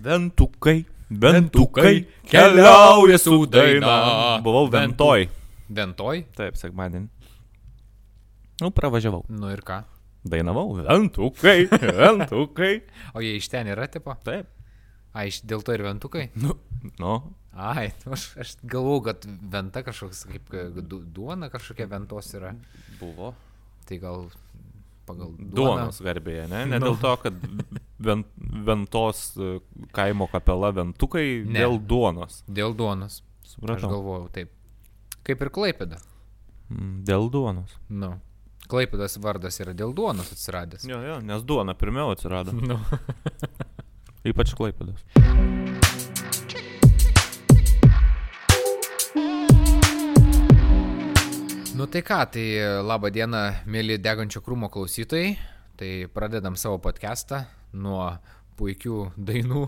Ventukai, ventukai, keliauja su daina. Buvau ventoj. Ventoj? Taip, sekmadienį. Nu, pravažiavau. Nu ir ką? Dainavau. Ventukai, ventukai. O jie iš ten yra, tipo? Taip. A, iš dėl to ir ventukai? Nu, nu. Ai, nu, aš, aš galvau, kad venta kažkoks, kaip e, du, duona kažkokia ventos yra. Buvo. Tai gal pagal duoną. Duonos garbėje, ne? Ne dėl to, kad ven, ventos e, kaimo kapela ventukai, Ne. dėl duonos. Dėl duonos. Aš Supratau. galvojau taip. Kaip ir Klaipėda. Mm, Dėl duonos. Nu. Klaipėdas vardas yra dėl duonos atsiradęs. Jo, jo, nes duona pirmiau atsirado. Nu. Ypač klaipėdas. Nu tai ką, tai laba diena, mėly degančio krūmo klausytojai. Tai pradedam savo podcastą nuo puikių dainų.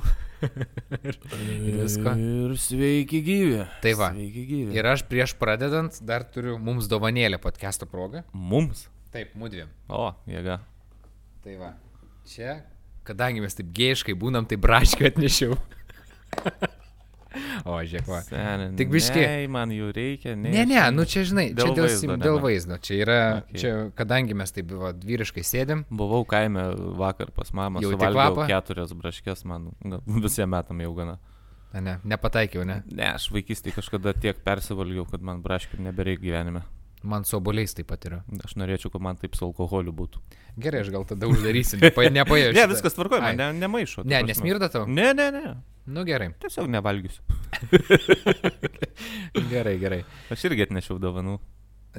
ir ir visko. Ir sveiki gyvi. Tai va. Sveiki gyvi. Ir aš prieš pradedant dar turiu mums dovanėlę podcast'o progą. Mums. Taip, mudviem. O, jėga. Tai va. Čia, kadangi mes taip gėjiškai būnam, tai braškių atnešiau. o, žiūrėk, va. Seni, Tik biškį. Ne, man jų reikia. Ne, Ne, ne, nu čia žinai, Dėl čia dėl, vaizdo dėl vaizdo. Čia yra, Okay. čia, kadangi mes taip va, vyriškai sėdėm, Buvau kaime vakar pas mamą, Jauti suvalgiau kvapą? keturias braškės, man gal visiems metam jau gana. Na, ne, nepataikiau, ne? Ne, aš vaikystėje kažkada tiek persivalgiau, kad man braškių nebereikia gyvenime. Man su oboliais taip pat yra. Aš norėčiau, kad man taip su alkoholiu būtų. Gerai, aš gal tada uždarysiu. Nepa, nepajaučiu. Ne, viskas tvarkoja, ne, nemaišo. Ne, nesmirda tau? Ne, ne, ne. Nu gerai, Tiesiog nevalgysiu. gerai, gerai. Aš irgi atnešiau dovanų.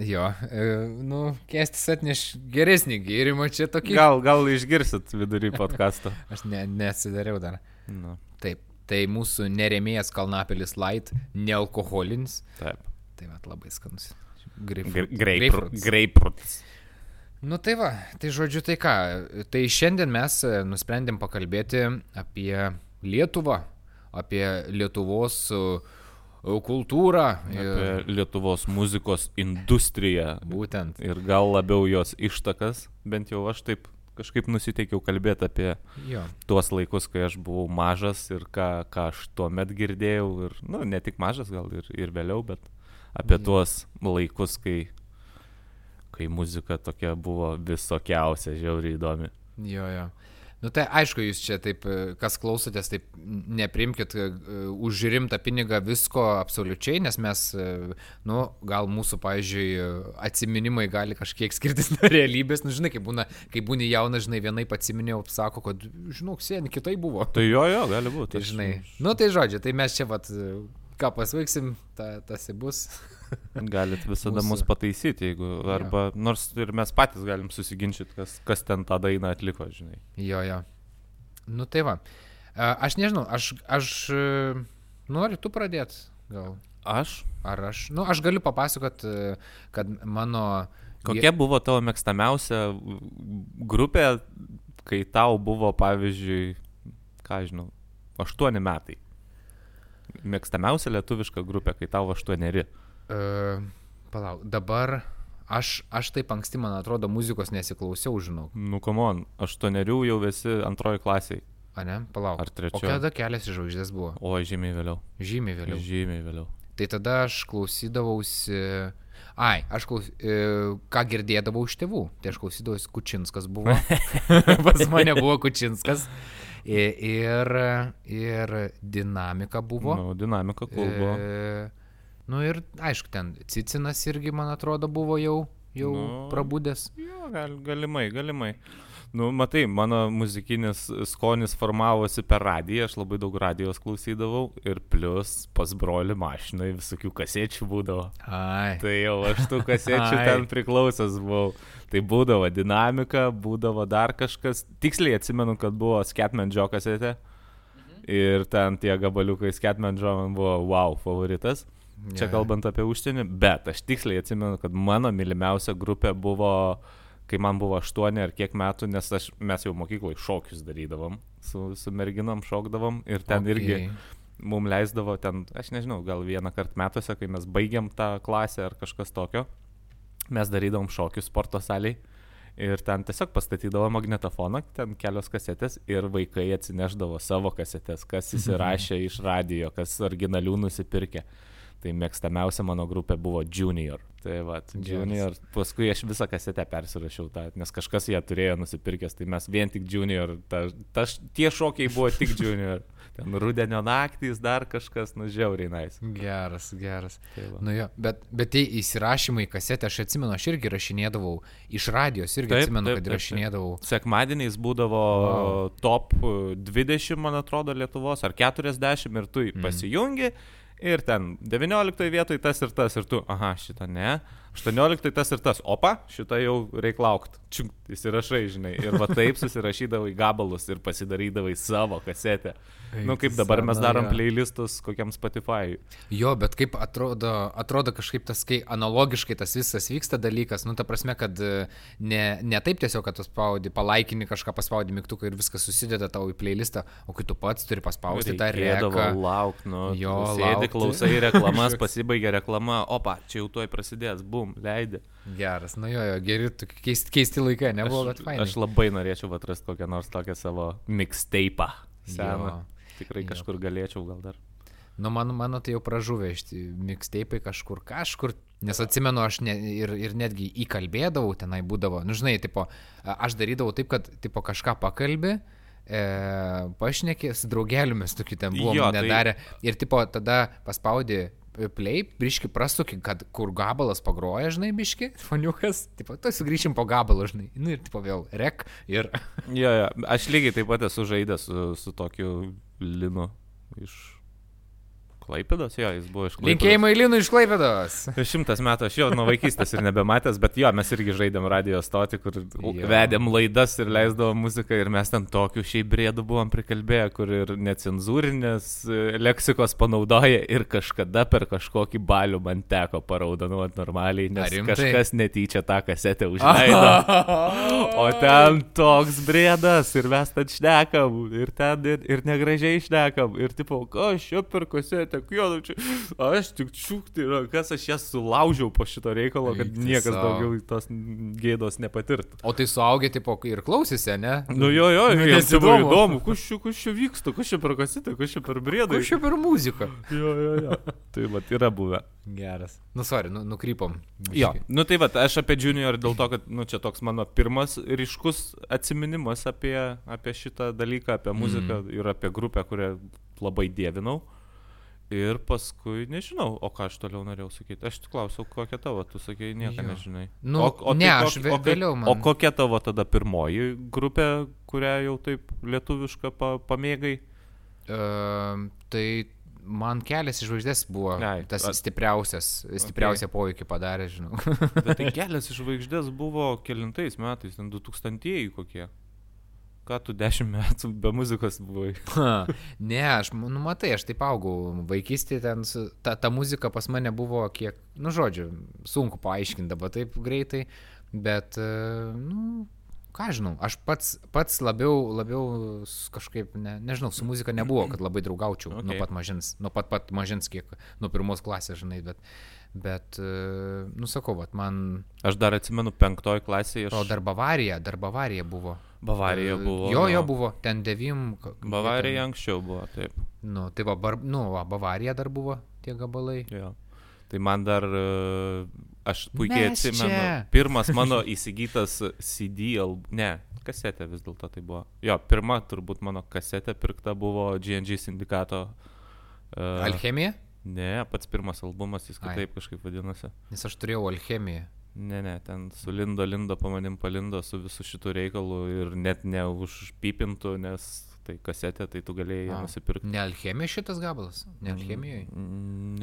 Jo, e, nu, kestis atneš geresnį gėrimą čia tokį. Gal, gal išgirsit vidury podkasto. Aš ne, neatsidariau dar. Nu, Taip, tai mūsų neremėjas kalnapelis light, nealkoholinis. taip. Tai va, labai skanus. Greipruts. Greipruts. Nu tai va, tai žodžiu, tai ką, tai šiandien mes e, nusprendėm pakalbėti apie Lietuvą, apie Lietuvos e, kultūrą. ir Apie Lietuvos muzikos industriją. Būtent. Ir gal labiau jos ištakas, bent jau aš taip kažkaip nusiteikiau kalbėti apie Jo. tuos laikus, kai aš buvau mažas ir ką, ką aš tuo met girdėjau. Ir, nu, ne tik mažas, gal ir, ir vėliau, bet apie Jo. tuos laikus, kai, kai muzika tokia buvo visokiausia, žiauriai įdomi. Jo, jo. Nu tai aišku, jūs čia taip, kas klausotės, taip neprimkit e, už rimtą pinigą visko absoliučiai, nes mes, e, nu, gal mūsų, pavyzdžiui, atsiminimai gali kažkiek skirtis nuo realybės, nu, žinai, kai būna, kai būni jaunas, žinai, vienai atsiminiau, sako, kad, žinok, seniai kitai buvo. Tai jo, jo, gali būti. Tai žinai, nu tai žodžiu, tai mes čia, vat, ką pasveiksim, ta, tas ir bus. Galit visada Mūsų- mus pataisyti, jeigu, arba nors ir mes patys galim susiginčyti, kas, kas ten tą dainą atliko, žinai. Jo, jo. Nu tai va. Aš nežinau, aš, aš e, noriu tu pradėti, gal. Aš? Ar aš, nu, aš galiu papasakot, e, kad mano... Kokia buvo tavo mėgstamiausia grupė, kai tau buvo, pavyzdžiui, ką žinau, aštuoni metai? Mėgstamiausia lietuviška grupė, kai tau aštuoneri. Uh, palauk, dabar aš, aš taip anksti, man atrodo, muzikos nesiklausiau, žinau. Nu, komon, aštuonerių jau esi antroji klasiai. A ne, palauk. Ar trečioji? O kada kelias į žvaigždės buvo? O, žymiai vėliau. Žymiai vėliau. Žymiai vėliau. Tai tada aš klausydavausi... Ai, aš klaus... e, ką girdėdavau iš tėvų. Tai aš klausydavausi Kučinskas buvo. Pas mane buvo Kučinskas. Ir, ir dinamika buvo. Nu, dinamika buvo. E, nu ir aišku, ten Cicinas irgi, man atrodo, buvo jau, jau nu. prabūdęs. Jo, gal, galimai, galimai. Nu, matai, mano muzikinis skonis formavosi per radiją, aš labai daug radijos klausydavau ir plus pas broli mašinai visokių kasiečių būdavo. Ai. Tai jau aš tų kasiečių Ai. ten priklausęs buvau. Tai būdavo dinamika, būdavo dar kažkas. Tiksliai atsimenu, kad buvo Skatman Joe kasetė. Ir ten tie gabaliukai Skatman Joe man buvo wow favoritas. Čia jo. kalbant apie užsienį, bet aš tiksliai atsimenu, kad mano mylimiausia grupė buvo, kai man buvo 8 ar kiek metų, nes aš, mes jau mokykloje šokius darydavom, su, su merginom šokdavom ir ten okay. irgi mums leisdavo ten, aš nežinau, gal vieną kartą metuose, kai mes baigiam tą klasę ar kažkas tokio, mes darydavom šokius sporto saliai Ir ten tiesiog pastatydavo magnetofoną, ten kelios kasetės ir vaikai atsineždavo savo kasetės, kas įsirašė iš radio, kas originalių nusipirkė. Tai mėgstamiausia mano grupė buvo Junior. Tai va, Junior. Paskui aš visą kasetę persirašiau, tą, nes kažkas ją turėjo nusipirkęs, tai mes vien tik Junior. Ta, ta, tie šokiai buvo tik Junior. Ten rudenio naktys, dar kažkas, nu žiauriai nais. Nice. Geras, geras. Tai va. nu jo, bet, bet tie įsirašymai kasetę, aš atsimenu, aš irgi rašinėdavau iš radijos, irgi taip, atsimenu, taip, kad taip, rašinėdavau. Taip. Sekmadieniais būdavo wow. top 20, man atrodo, Lietuvos, ar 40 ir tu mm. pasijungi. Ir ten 19 vietoj tas ir tas ir tu, aha, šitą ne. 18 tas ir tas, opa, šitą jau reikia laukti. Čiuk, įsirašai, žinai. Ir va taip susirašydavai gabalus ir pasidarydavai savo kasetę. Eik, nu, kaip dabar mes darom playlistus kokiam Spotify. Jo, bet kaip atrodo, atrodo kažkaip tas, kai analogiškai tas visas vyksta dalykas, nu, ta prasme, kad e, ne, ne taip tiesiog, kad tu spaudi, palaikini kažką, paspaudi mygtuką ir viskas susideda tau į playlistą, o kai tu pats turi paspausti tą reką. Lauk, nu, jo, sėdi, klausai reklamas, pasibaigia reklama, opa, čia jau tuoj prasidės, bum, leidė. Geras, nu jo, jo geri, keisti, keisti laikai, nebuvo, aš, bet fainai. Aš labai norėčiau atrasti kokią nors tokią savo mixtape seną. Jo. Tikrai kažkur galėčiau gal dar. Nu, mano, mano tai jau pražuvė iš mixtape kažkur, kažkur, nes atsimenu, aš ne, ir, ir netgi įkalbėdavau, tenai būdavo, nu žinai, tipo, aš darydavau taip, kad tipo, kažką pakalbė, e, pašnekė, su draugeliu mes tokį ten buvom jo, nedarę tai... ir tipo, tada paspaudė play, biški prasukį, kad kur gabalas pagroja, žinai, biški, foniukas, tipo, tai sugrįšim po gabalą, žinai, nu ir tipo vėl rek ir... jo, jo, aš lygiai taip pat esu žaidęs su, su tokiu linu iš Klaipėdos, jo, jis buvo iš Klaipėdos. Linkėjimai Linui iš Klaipėdos. Šimtas metų aš jo nuo vaikystės ir nebematęs, bet jo, mes irgi žaidėm radio stotį, kur jo. vedėm laidas ir leisdavom muziką ir mes ten tokių šiaip brėdų buvom prikalbėję, kur ir necenzūrinės e, leksikos panaudoja ir kažkada per kažkokį balių man teko paraudonuoti normaliai, nes kažkas netyčia tą kasetę užleido. o ten toks brėdas ir mes ten šnekam ir ten ir, ir negražiai šnekam ir tipo, aš čia per kasetę tiek juodo čia. Aš tik čiūkti rankas, aš jas sulaužiau po šito reikalo, kad Eiti niekas savo. daugiau tos gėdos nepatirtų. O tai suaugę tipo ir klausėsi, ne? Nu jo, jo, nu, jiems buvo įdomu, kas čia, kas čia vyksta, kas čia per kasitę, kas čia per brėdą. Kas čia per muziką. Jo, jo, jo. tai va, yra buvę. Geras. Nu, sorry, nu, nukrypom. Biškai. Jo, nu tai va, aš apie Junior dėl to, kad, nu, čia toks mano pirmas ryškus atminimas apie, apie šitą dalyką, apie muziką mm. ir apie grupę, kurią labai dievinau. Ir paskui nežinau, o ką aš toliau norėjau sakyti. Aš tik klausiau, kokia tavo, tu sakei, nieko jo. nežinai. Nu, o, o ne, tai, aš o, vėliau man. O kokia tavo tada pirmoji grupė, kurią jau taip lietuvišką pa, pamėgai? Uh, tai man kelias iš žvaigždės buvo Ai, tas a... stipriausias, stipriausią okay. poveikį padarė, žinau. Bet tai kelias iš žvaigždės buvo kelintais metais, 2000-ieji kokie. Ką tu dešimt metų be muzikos buvai? ne, aš, nu matai, aš taip augau. Vaikystėje ten su, ta, ta muzika pas mane buvo kiek, nu žodžiu, sunku paaiškinti dabar taip greitai, bet, e, nu, ką žinau, aš pats, pats labiau, labiau kažkaip, ne, nežinau, su muzika nebuvo, kad labai draugaučiau okay. nuo pat mažins, nuo pat pat mažins, kiek, nuo pirmos klasės, žinai, bet, bet, e, nusakau, man... Aš dar atsimenu penktoj klasėje. Aš... O dar Bavarija, dar Bavarija buvo. Bavarija buvo. Jo, jo buvo, ten devim. Bavarija ten... anksčiau buvo, taip. Nu, tai va, bar, nu, va, Bavarija dar buvo tie gabalai. Jo. Tai man dar, e, aš puikiai Mes atsimenu, čia. pirmas mano įsigytas CD, ne, kasetė vis dėlto tai buvo. Jo, pirma turbūt mano kasetė pirkta buvo GNG sindikato. Uh, Alchemija? Ne, pats pirmas albumas, jis kitaip Ai. kažkaip vadinasi. Nes aš turėjau Alchemiją. Ne, ne, ten su Lindo, Lindo pamanim palindo su visu šitu reikalu ir net neužpypintų, nes tai kasetė, tai tu galėjai ją nusipirkti. Ne alchemija šitas gabalas? Ne alchemijoje?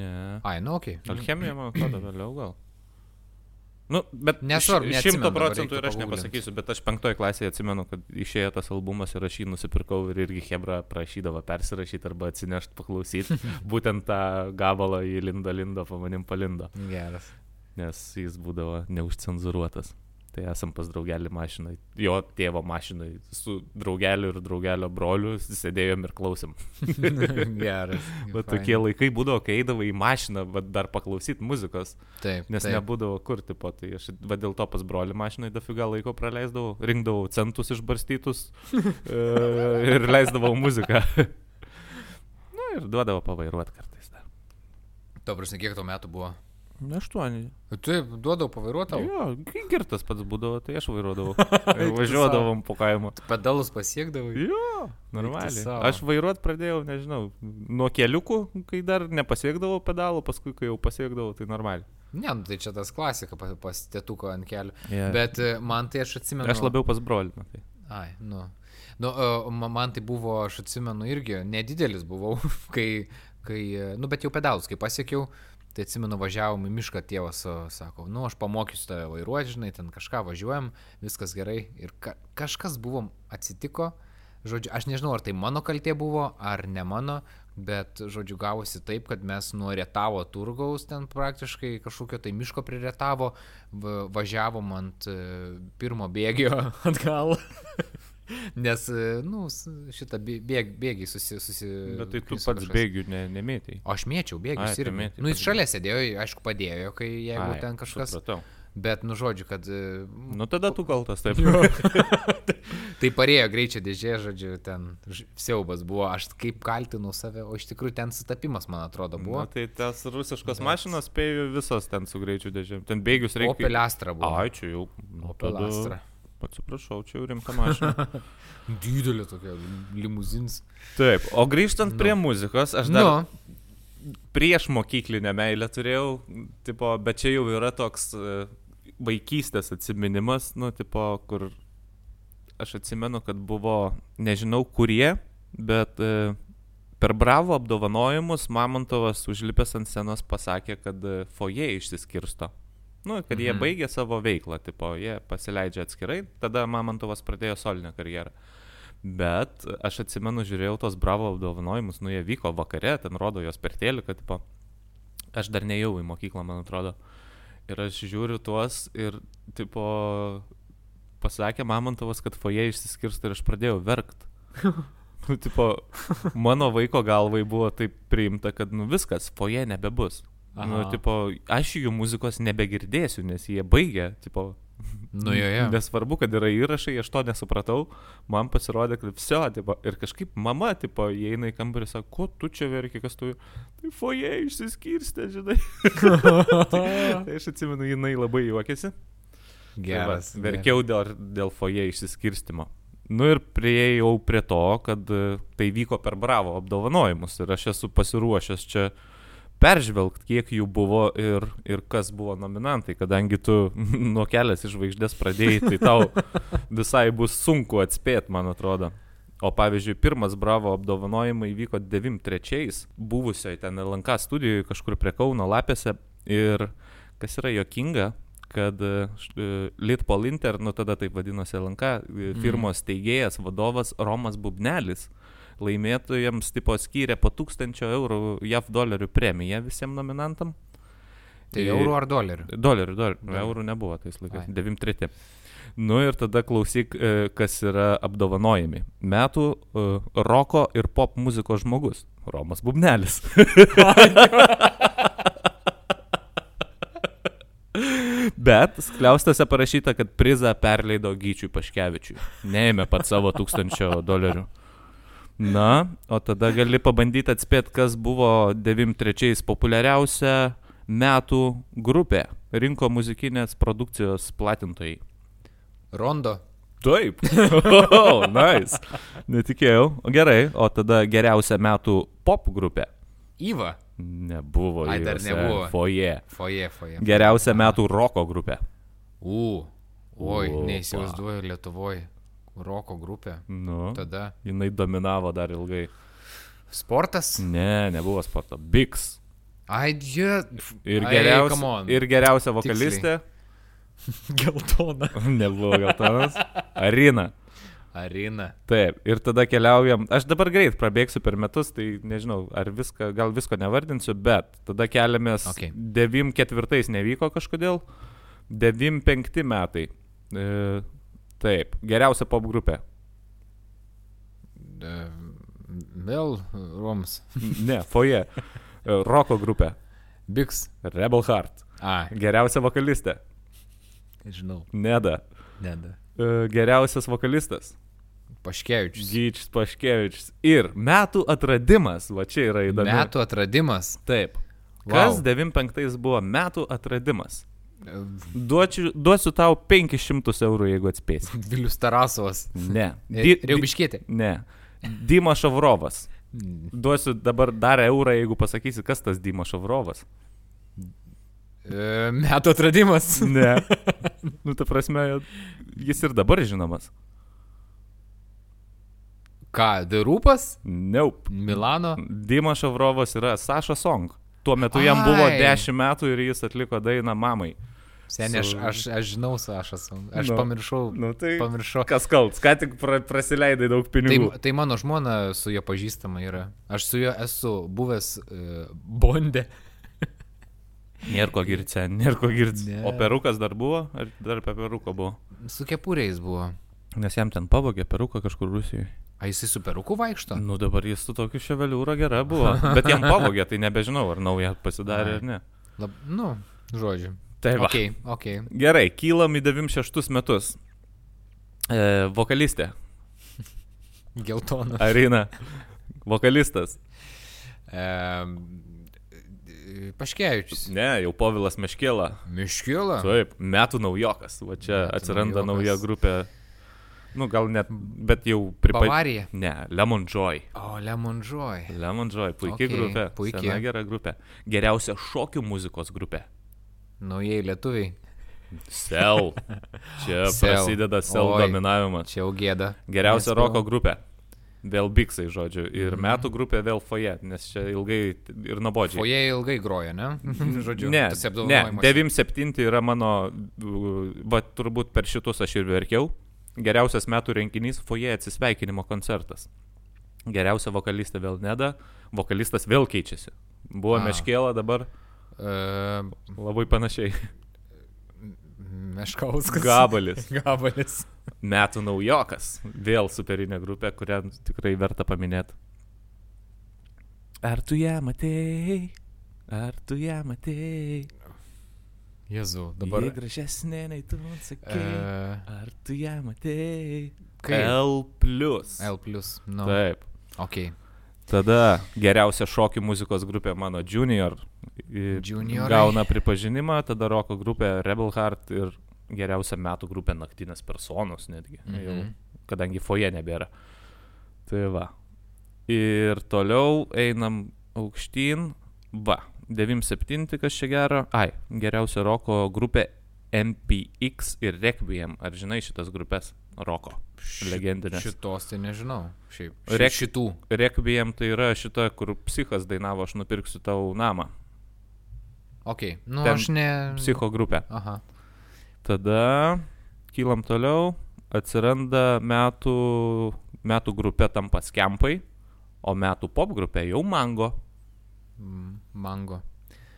Ne. Ai, nu, ok. Alchemija, man atrodo, vėliau gal. Nu, bet nesvarbu, šimto procentų ir aš nepasakysiu, bet aš penktoje klasėje atsimenu, kad išėjo tas albumas ir aš jį nusipirkau ir irgi Hebra prašydavo persirašyti arba atsinešti paklausyti. Būtent tą gabalą į Lindo Lindo pamanim palindo. Geras nes jis būdavo neužcenzuruotas. Tai esam pas draugelį mašinai, jo tėvo mašinai, su draugeliu ir draugelio broliu sėdėjom ir klausim. Geras. Bet tokie laikai būdavo, kai eidavai į mašiną, bet dar paklausyti muzikos, Taip. nes taip. nebūdavo kur, tipo, tai aš va dėl to pas brolių mašinai dafiga laiko praleisdavau, rinkdavau centus išbarstytus e, ir leisdavau muziką. Na ir duodavo pavairuoti kartais dar. Tuo prasme, kiek tau metų buvo? Aštuoni. Taip, duodavau pavairuoti tau. Jo, girtas pats būdavo, tai aš vairuodavau. Ir Važiuodavom po kaimą. Pedalus pasiekdavai. Jo, normaliai. Aš vairuot pradėjau, nežinau, nuo keliukų, kai dar nepasiekdavau pedalų, paskui kai jau pasiekdavau, tai normaliai. Ne, nu, tai čia tas klasika pas, pas tėtuko ant kelių. Yeah. Bet e, man tai aš atsimenu. Aš labiau pas brolį. nu, Tai. Ai, nu. Nu, e, ma- man tai buvo, aš atsimenu irgi, nedidelis buvau, kai, kai, e, nu, bet jau pedalus, kai pasiekiau, tai atsimenu, važiavom į mišką, tėvas e, sako, nu, aš pamokysiu tave vairuoti, žinai, ten kažką važiuojam, viskas gerai. Ir ka kažkas buvo, atsitiko, žodžiu, aš nežinau, ar tai mano kaltė buvo, ar ne mano, bet, žodžiu, gavosi taip, kad mes nuo Rietavo turgaus ten praktiškai kažkokio tai miško prie Rietavo va- važiavom ant e, pirmo bėgio atgal. Nes, e, nu, šitą bė- bėg, bėgį susi... susi Bet tai tu pats kažkas. bėgių ne, nemėtai. O aš mėčiau Ai, bėgius tu ir... mėtei Nu, jis šalia sėdėjo, aišku, padėjo, kai jeigu ten kažkas... Supratau. Bet, nu, žodžiu, kad... e, Nu tada tu kaltas, taip. Tai parėjo greičio dėžė, žodžiu, ten siaubas buvo, aš kaip kaltinau save, o iš tikrųjų ten sutapimas, man atrodo, buvo. Na, tai tas rusiškos mašinos, spėjau, visos ten su greičiu dėžėm. Ten bėgius reikia. Opel Astra buvo. Ai, čia jau. Nu, Opel tada- Astra. Atsiprašau, čia jau rimta mašina. Didelė tokia limuzins. Taip, o grįžtant prie muzikos, aš dar Nu, prieš mokyklinę meilę turėjau, tipo, bet čia jau yra toks e, vaikystės atsiminimas, nu, tipo, kur aš atsimenu, kad buvo, nežinau kurie, bet e, per Bravo apdovanojimus Mamontovas užlipęs ant scenos pasakė, kad e, foje išsiskirsto. Nu, kad jie Mhm. baigė savo veiklą, tipo, jie pasileidžia atskirai, tada Mamontovas pradėjo solinę karjerą. Bet aš atsimenu, žiūrėjau tos bravo apdovanojimus, nu jie vyko vakare, ten rodo jos per teliką, tipo, aš dar nejau į mokyklą, man atrodo. Ir aš žiūriu tuos ir, tipo, pasakė Mamontovas, kad foje išsiskirsta ir aš pradėjau verkt. Nu, tipo, mano vaiko galvai buvo taip priimta, kad, nu, viskas, foje nebebus. Nu, Aha. tipo, aš jų muzikos nebegirdėsiu, nes jie baigė, tipo, nu jo, jo. Nesvarbu, kad yra įrašai, aš to nesupratau, man pasirodė, kad viso, tipo, ir kažkaip mama, tipo, įeina į kambarį ir sako, ko tu čia verki, kas tu, tai foje išsiskirstė, žinai. tai aš atsimenu, jinai labai juokėsi. Geras. Tai va, verkiau dėl, dėl foje išsiskirstimo. Nu ir prieėjau prie to, kad tai vyko per bravo apdovanojimus ir aš esu pasiruošęs čia peržvelgti, kiek jų buvo ir, ir kas buvo nominantai, kadangi tu nuo kelias iš žvaigždės pradėjai, tai tau visai bus sunku atspėti, man atrodo. O pavyzdžiui, pirmas Bravo apdovanojimai vyko 93-ais, buvusioje ten LNK studijoje kažkur prie Kauno lapėse. Ir kas yra jokinga, kad e, e, Litpol Inter, nu tada taip vadinosi LNK, e, firmos teigėjas, vadovas Romas Bubnelis laimėtojams tipo skyrė po 1000 eurų JAV dolerių premiją visiems nominantam. Tai eurų ar dolerių? Dolerių, dolerių. Dolerių. Eurų nebuvo tais laikais. Ai. 93. Nu ir tada klausyk, e, kas yra apdovanojami. Metų e, roko ir pop muzikos žmogus. Romas Bubnelis. Bet skliaustose parašyta, kad prizą perleido Gyčiui Paškevičiui. Neėmė pat savo tūkstančio dolerių. Na, o tada gali pabandyti atspėti, kas buvo 93 populiariausia metų grupė. Rinko muzikinės produkcijos platintojai. Rondo. Taip. Oh, nice. Netikėjau. O Gerai, o tada geriausia metų pop grupė. Įva. Nebuvo. Ai, dar jose. nebuvo. Foje. Foje, foje. Geriausia metų roko grupė. U. Oi, neįsivaizduoju Lietuvoje. Roko grupė. Nu, Tada. jinai dominavo dar ilgai. Sportas. Ne, nebuvo sporto. Bigs. Ai, jie. Ir, Ai, geriausia, on. ir geriausia vokalistė. Geltona. Nebuvo geltonas. Arina. Arina. Taip, ir tada keliaujam. Aš dabar greit prabėgsiu per metus, tai nežinau, ar viską, gal visko nevardinsiu, bet tada keliamės. Okay. 94 nevyko kažkodėl. 95 metai. E, taip, geriausia pop grupė. Vėl Roms. Ne, Foje. E, Roko grupė. Biks. Rebel Heart. A, Geriausia vokalistė. žinau. Neda. Neda. E, Geriausias vokalistas. Paškevičius. Gyčius Paškevičius. Ir metų atradimas. Va čia yra įdomu. Metų atradimas. Taip. Vau. Kas 95 buvo metų atradimas? E, Duočiu, duosiu tau 500 eurų, jeigu atspėsi. Vilius Tarasovas. Ne. Di, Reubiškėtė. Ne. Dima Šavrovas. Duosiu dabar dar eurą, jeigu pasakysi, kas tas Dima Šavrovas. E, metų atradimas. Ne. nu, ta prasme, jis ir dabar žinomas. Ką, Dirūpas? Nope. Milano? Dima Šavrovas yra Saša Song. Tuo metu jam buvo Ai. 10 metų ir jis atliko dainą mamai. Seniai, aš, Su- aš, aš žinau, Sašas. Aš Nu, pamiršau. Nu tai. Pamiršau. Kas kalts, ką tik pra, prasileidai daug Tai, pinigų. tai mano žmona su juo pažįstama yra. Aš su juo esu buvęs uh, Bonde. Nėra ko girti, nėra ko girti. Ne. O perukas dar buvo? Ar dar apie peruką buvo? Su kepuriais buvo. Nes jam ten pavogė peruką kažkur Rusijoje. A jisai su peruku vaikšto? Nu dabar jis su tokiu ševeliūra gera buvo. Bet jam pavogė, tai nebežinau, ar naują pasidarė ar ne. Lab, nu, žodžiu. Tai va. Ok, ok. Gerai, kylam į 96 metus. E, vokalistė. Geltona. Arina. Vokalistas. E, Paškevičius. Ne, jau Povilas Meškėla. Miškila. Taip, metų naujokas. Va čia Metų atsiranda naujokas. nauja grupė. Nu, gal net, bet jau pripažįstu. Bavarija. Ne, Lemon Joy. O, Lemon Joy. Lemon Joy, puikiai Okei, grupė. puiki. Sena gera grupė. Geriausia šokių muzikos grupė. Naujai lietuviai. Sel. Čia Sel. prasideda Sel Oi. dominavimas. Čia jau gėda. Geriausia Nespėjau. roko grupė. Vėl biksai, žodžiu. Ir Mhm. metų grupė vėl foje, nes čia ilgai ir nuobodžiai. Foje ilgai groja, ne? Žodžiu, Ne, ne, apdovanojimuose. 97 yra mano, va turbūt per šitus aš ir verkiau. Geriausias metų renginys - foje atsisveikinimo koncertas. Geriausia vokalistė vėl Neda, vokalistas vėl keičiasi. Buvo A. Meškėla, dabar E, labai panašiai. Meškauskas. Gabalis. Gabalis. Metų naujokas. Vėl superinė grupė, kurią tikrai verta paminėti. Ar tu ją matėjai? Ar tu ją matėjai? Jezu, Dabar dabar. gražesnė nei tu man sakei. E, Ar tu ją matėjai? Kaip? L. Plus. L. No. Taip. Ok. Tada geriausia šokių muzikos grupė mano Junior. Juniorai. Gauna pripažinimą, tada roko grupė Rebel Heart ir geriausia metų grupė Naktinės personos netgi. Mhm. Jau, kadangi foje nebėra. Tai va. Ir toliau einam aukštyn. Va. 97, kas čia gero. Ai, geriausia roko grupė MPX ir Requiem. Ar žinai šitas grupės roko? Legendinės. Šitos tai nežinau. Šiaip. Rek- Ši, šitų. Requiem tai yra šita, kur psichas dainavo, aš nupirksiu tau namą. Ok. Nu, Ten aš ne. Psicho grupė. Aha. Tada kylam toliau, atsiranda metų, metų grupė tampa skempai, o metų pop grupė jau mango. Mm, Mango.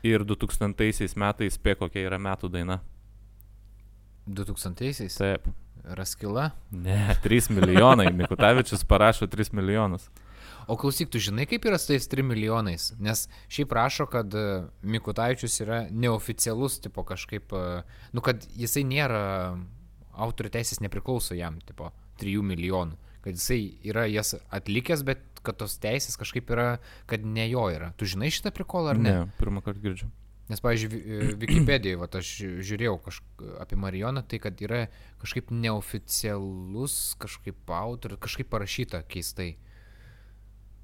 Ir 2000 metais spė kokia yra metų daina. 2000-aisiais. Taip. Raskila. Ne, 3 milijonai. Mikutavičius parašo 3 milijonus. O klausyk, tu žinai, kaip yra su tais 3 milijonais? Nes šiaip rašo, kad e, Mikutaičius yra neoficialus, tipo kažkaip, e, nu, kad jisai nėra, autorių teisės nepriklauso jam, tipo, 3 milijonų. Kad jisai yra jas atlikęs, bet kad tos teisės kažkaip yra, kad ne jo yra. Tu žinai šitą prikolą ar ne? ne pirmą kartą girdžiu. Nes, pavyzdžiui, e, Wikipedijoje, va, aš žiūrėjau kažk... apie Marijoną, tai kad yra kažkaip neoficialus, kažkaip autorius, kažkaip parašyta keistai.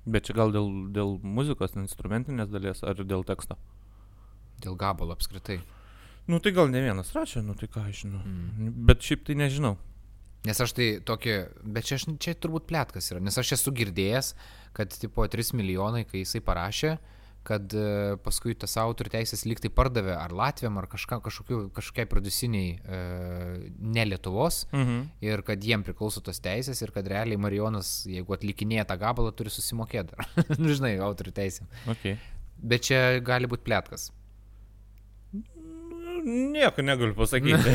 Bet čia gal dėl, dėl muzikos, instrumentinės dalies ar dėl teksto? Dėl gabalo apskritai. Nu tai gal ne vienas rašė, nu tai ką aš žinau. Mm. Bet šiaip tai nežinau. Nes aš tai tokį, bet čia, čia turbūt plėtkas yra, nes aš esu girdėjęs, kad tipo 3 milijonai, kai jisai parašė, kad e, paskui tas autorių teisės liktai pardavė ar Latvijam, ar kažką, kažkokiu, kažkokiai produciniai e, ne Lietuvos. Mhm. Ir kad jiem priklauso tos teisės ir kad realiai Marijonas, jeigu atlikinėja tą gabalą, turi susimokėti. Nu, Žinai, autorių teisė. Okay. Bet čia gali būti plėtkas. nieko negaliu pasakyti.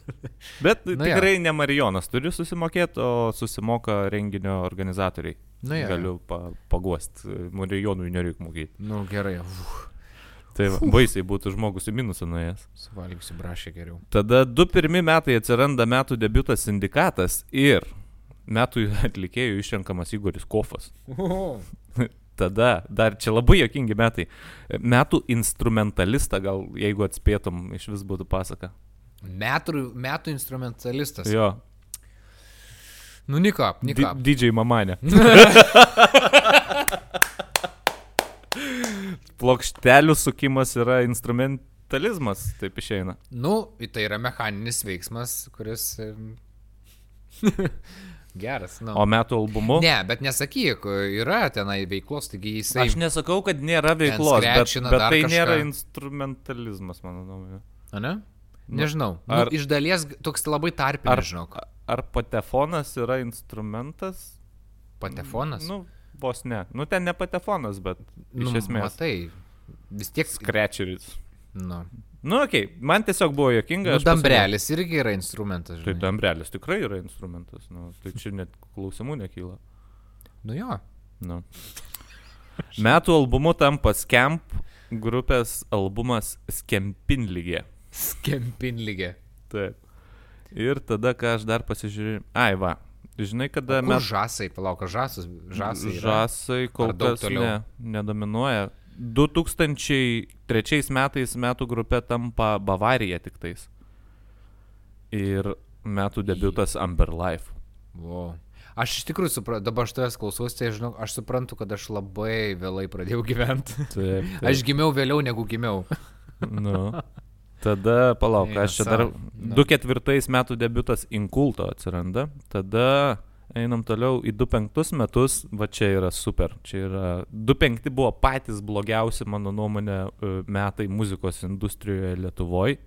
Bet Nu jo. tikrai ne Marijonas turi susimokėti, o susimoka renginio organizatoriai. Nu jo, jo. Galiu pa, paguosti. Marijonui nereikia mokėti. Nu gerai, uf, Tai va, baisiai būtų žmogus į minusą nuėjęs. suvalgysiu brašę geriau. Tada du pirmi metai atsiranda metų debutas sindikatas ir metų atlikėjų išrenkamas Igoris Kofas. Tada, dar čia labai jokingi metai. Metų instrumentalistą, gal jeigu atspėtum, iš vis būtų pasaka. Metų, metų instrumentalistas. Jo, Nu, nikap, nikap. didžiai mamanė. Plokštelių sukimas yra instrumentalizmas, taip išeina. Nu, tai yra mechaninis veiksmas, kuris... Geras, nu. O metų albumu? Ne, bet nesakyk, yra tenai veiklos, taigi jisai... Aš nesakau, kad nėra veiklos, bet, bet tai kažką. nėra instrumentalizmas, mano nuomonė. Ne? Nežinau. ar- Ar... Nu, iš dalies toks labai tarpinis, Ar, žinok. Ar patefonas yra instrumentas? Patefonas? Nu, vos ne. Nu, ten ne patefonas, bet nu, iš esmės. Matai, vis tiek... Skrečeris. Nu, Nu, okei, okay. man tiesiog buvo jokinga. nu dambrelis irgi yra instrumentas, Tai žinai. dambrelis tikrai yra instrumentas. Nu, tai čia net klausimų nekyla. Nu jo. Nu. Metų albumu tampa Scamp grupės albumas Skempinlygė. Skempinlygė. Taip. Ir tada, ką aš dar pasižiūrėjau. Ai, va. Žinai, kada Mes... Žasai, palauk, žasus, žasai. Žasai kol kas ne, nedominuoja. 2003 metais metų grupė tampa Bavarija tik tais. Ir metų debutas Amber Life. Wow. Aš iš tikrųjų suprantu, dabar aš tavęs klausosi, tai žinau, aš suprantu, kad aš labai vėlai pradėjau gyventi. Aš gimiau vėliau negu gimiau. Nu. Tada, palauk, Eina aš čia dar... sau. Nu. 2004 metų debutas Inkulto atsiranda. Tada einam toliau į 2005 metus, va čia yra super. Čia yra... 2005 buvo patys blogiausi, mano nuomonė, e, metai muzikos industrijoje Lietuvoje,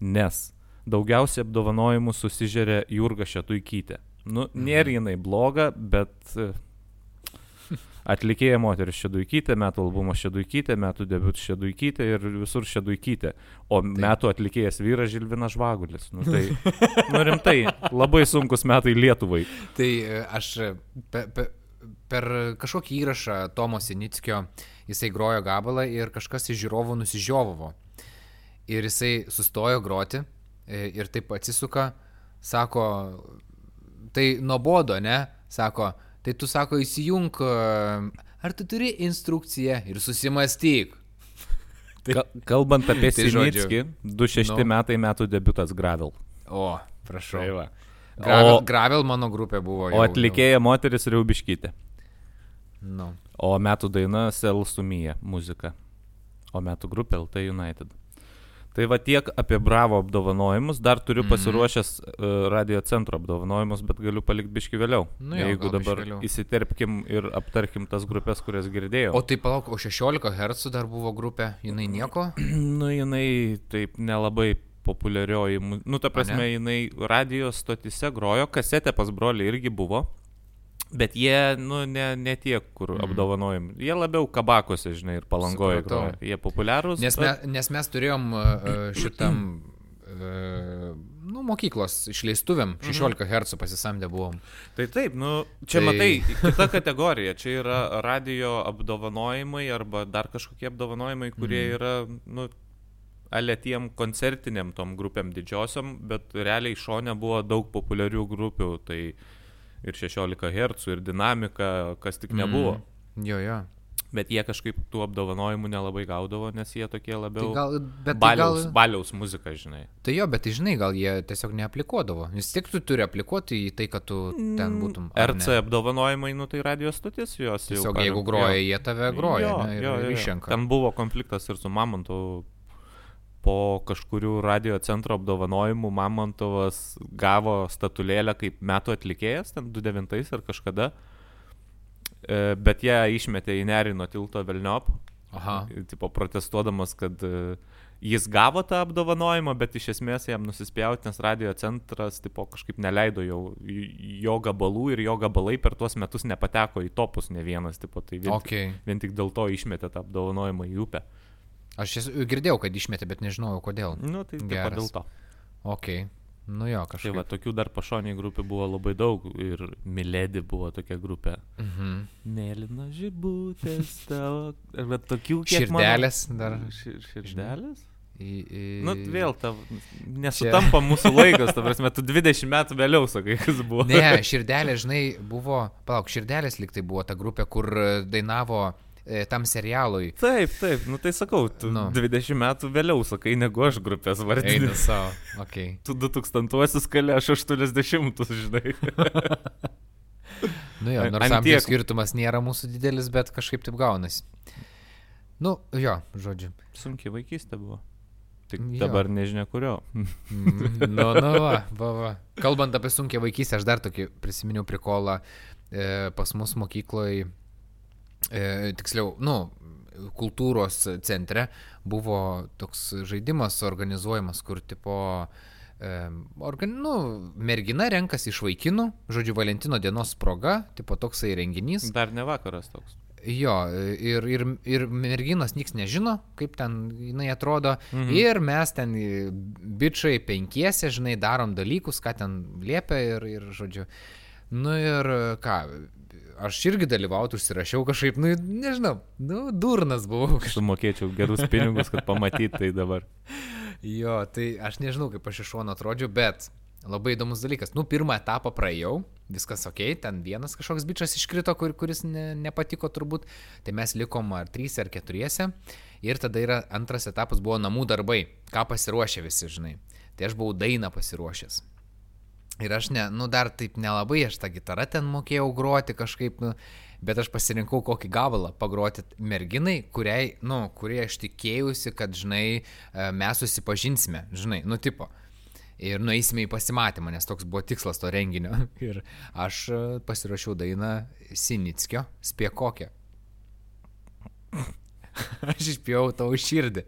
nes daugiausiai apdovanojimų susižerė Jurga Šetuikytė. Nu, nėra jinai bloga, bet e, atlikėja moteris Šeduikytė, metų albumas Šeduikytė, metų debutas Šeduikytė ir visur Šeduikytė. O Taip. metų atlikėjas vyras Žilvinas Žvagulis. Nu, tai, nu rimtai, labai sunkus metai Lietuvai. Tai e, aš e, pe, pe, per kažkokį įrašą Tomo Sinickio jisai grojo gabalą ir kažkas iš žiūrovų nusižiovavo. Ir jisai sustojo groti e, ir taip atsisuka, sako, tai nuobodo, ne? Sako, tai tu sako įsijung, e, ar tu turi instrukciją ir susimastyk. Ka kalbant apie Tai Sinickį, 26 nu. metai metų debutas Gravel. O, prašau. Tai. Gravel, O- Gravel mano grupė buvo. O atlikėja moteris Riaubiškytė. Jau, nu. O metų daina Sel Sumyje muzika. O metų grupė LT United. Tai va tiek apie Bravo apdovanojimus. Dar turiu Mhm. pasiruošęs uh, radio centro apdovanojimus, bet galiu palikti biški vėliau. Nu jo, Jeigu dabar vėliau. įsiterpkim ir aptarkim tas grupės, kurias girdėjau. O tai palauk, o 16 Hz dar buvo grupė, jinai nieko? Nu, jinai taip nelabai populiarioji. Nu, ta prasme, jinai radijos stotise grojo, kasetė pas brolį irgi buvo. Bet jie, nu, ne, ne tie, kur mm. apdovanojim. Jie labiau kabakose, žinai, ir palangoje. Jie populiarūs. Nes, bet- me, nes mes turėjom e, šitam, e, nu, mokyklos išleistuvėm, 16 Hz pasisamdę buvom. Tai taip, nu, čia Tai- tai... matai, kita kategorija. Čia yra radio apdovanojimai arba dar kažkokie apdovanojimai, kurie mm. yra, nu, ale tiem koncertiniam tom grupėm didžiosiom, bet realiai šone buvo daug populiarių grupių. Tai ir 16 Hz, ir dinamika, kas tik nebuvo. Mm. Mm. Jo, jo. Bet jie kažkaip tų apdovanojimų nelabai gaudavo, nes jie tokie Tai labiau... gal, bet tai Baliaus, gal, baliaus muzika, žinai. tai jo, bet tai žinai, gal jie tiesiog neaplikuodavo. Vis tiek tu turi aplikuoti į tai, kad tu ten būtum. ar ne? RC apdovanojimai, nu tai radio stotis jos. jau Tiesiog ką- jeigu groja, jie tave groja Jo, ne, ir, jo, jo, jo. Ten buvo konfliktas ir su Mamontovu. Po kažkurių radio centro apdovanojimų Mamontovas gavo statulėlę kaip metų atlikėjas, ten 29 ar kažkada. E, Bet ją išmetė į Nerino tilto Velniop, Aha. tipo protestuodamas, kad e, jis gavo tą apdovanojimą, bet iš esmės jam nusispjauti, nes radio centras tipo, kažkaip neleido jau jo gabalų ir jo gabalai per tuos metus nepateko į topus ne vienas, tipo, tai vien, Okay. vien tik dėl to išmetė tą apdovanojimą į upę. Aš esu, girdėjau, kad išmetė, bet nežinojau kodėl. Nu, tai taip dėl to. Ok. Nu jo, Tai kažkaip. va, tokių dar pašoniai grupių buvo labai daug ir Miledi buvo tokia grupė. Mhm. Mėlyna žibutės tavo. Bet tokių kiek mano- Širdelės dar. Šir, širdelės? Į, į... Nu, vėl tau nesutampa mūsų laikas, ta prasme, tu 20 metų vėliau sakai, kas buvo. Ne, širdelė, žinai, buvo, palauk, širdelės liktai buvo ta grupė, kur dainavo e, tam serialui. Taip, taip, nu tai sakau, tu Nu. nu. 20 metų vėliau sakai, negu aš grupės Eina vardinį. savo. Ok. Tu 2000-uosius kalė, aš 80-us, žinai. Nu jo, nors amžiaus skirtumas nėra mūsų didelis, bet kažkaip taip gaunasi. Nu, jo, žodžiu. Sunkiai vaikystė buvo. Tik Jo. dabar nežinia kurio. Mm, Nu, nu, va, va, va. Kalbant apie sunkia vaikystę, aš dar tokį prisiminiau prikolą e, pas mus mokykloje, e, tiksliau, nu, kultūros centre buvo toks žaidimas organizuojamas, kur tipo, e, organ, nu, mergina renkasi iš vaikinų, žodžiu, Valentino dienos proga, tipo toksai renginys. Dar ne vakaras toks. Jo, ir, ir, ir merginos nieks nežino, kaip ten jinai atrodo. Mhm. Ir mes ten e, bičiai penkiese, žinai, darom dalykus, ką ten liepia ir, ir žodžiu. Nu ir ką, aš irgi dalyvauti užsirašiau kažkaip, nu nežinau, nu durnas buvau kažkaip. Sumokėčiau gerus pinigus, kad pamatyt tai dabar. Jo, tai aš nežinau, kaip aš iš šono atrodžiau, bet labai įdomus dalykas. Nu, pirmą etapą praėjau, viskas ok, ten vienas kažkoks bičias iškrito, kur, kuris ne, nepatiko turbūt, tai mes likom ar trys ar keturiese. Ir tada yra antras etapas buvo namų darbai, ką pasiruošė visi, žinai. Tai aš buvau dainą pasiruošęs. Ir aš, ne, nu dar taip nelabai, aš tą gitarą ten mokėjau groti kažkaip, nu, bet aš pasirinkau kokį gabalą pagroti merginai, kuriai, nu, kurie aš tikėjausi, kad, žinai, e, mes susipažinsime, žinai, nu, tipo. Ir nueisime į pasimatymą, nes toks buvo tikslas to renginio. Ir aš e, pasirašiau dainą Sinickio, spėk kokią. Aš išpjau tavo širdį.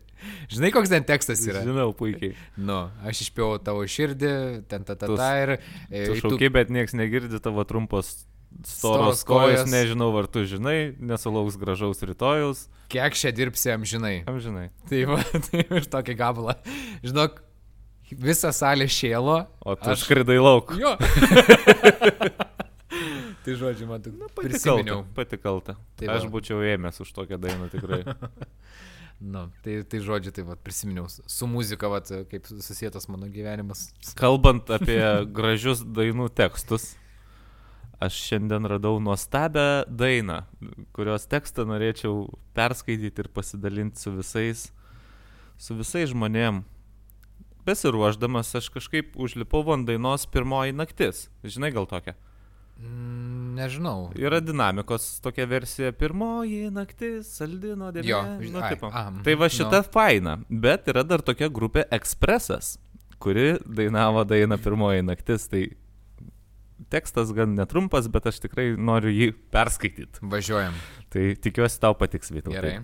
Žinai, koks ten tekstas yra? Žinau puikiai. Nu, aš išpjau tavo širdį, ten ta ta Tu- ta ir... e, Tu tu- šaukiai, bet nieks negirdi tavo trumpos Storos kojos, nežinau, ar tu žinai, nesulauks gražaus rytojus. Kiek čia dirbsi amžinai? Kam žinai? Tai va, tai už tokį gabalą. Žinok, visa salė šėlo. O tu Aš- skridai lauk. Jo. tai žodžiu, man tik Pati kalta. Pati kalta. Tai aš būčiau ėmęs už tokią dainą tikrai. Nu, tai, tai žodžiu, tai va, prisiminiau. Su muzika, va, kaip susijęs mano gyvenimas. Kalbant apie gražius dainų tekstus, aš šiandien radau nuostabią dainą, kurios tekstą norėčiau perskaityti ir pasidalinti su visais, su visais žmonėm. Besiruoždamas aš kažkaip užlipau ant dainos pirmoji naktis. Žinai gal tokia? Mm, nežinau. Yra dinamikos tokia versija. Pirmoji naktis, saldino dėmesį. Jo, nu, ai, tipo. a, mhm, tai va šita nu. faina. Bet yra dar tokia grupė Expressas, kuri dainavo dainą Pirmoji naktis. Tai tekstas gan netrumpas, bet aš tikrai noriu jį perskaityti. Važiuojam. Tai tikiuosi tau patiks Vytautai. Gerai.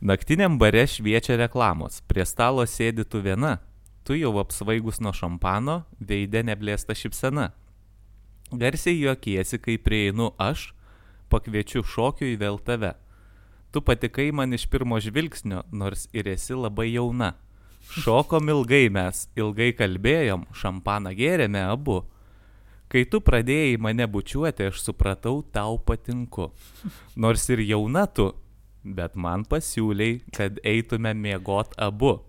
Naktiniam bare šviečia reklamos. Prie stalo sėdi tu viena. Tu jau apsvaigus nuo šampano, veidė neblėsta šipsena. Garsiai juokiesi, kai prieinu aš, pakviečiu šokiui vėl tave. Tu patikai man iš pirmo žvilgsnio, nors ir esi labai jauna. Šokom ilgai mes, ilgai kalbėjom, šampaną gėrėme abu. Kai tu pradėjai mane bučiuoti, aš supratau, tau patinku. Nors ir jauna tu, bet man pasiūliai, kad eitume miegot abu.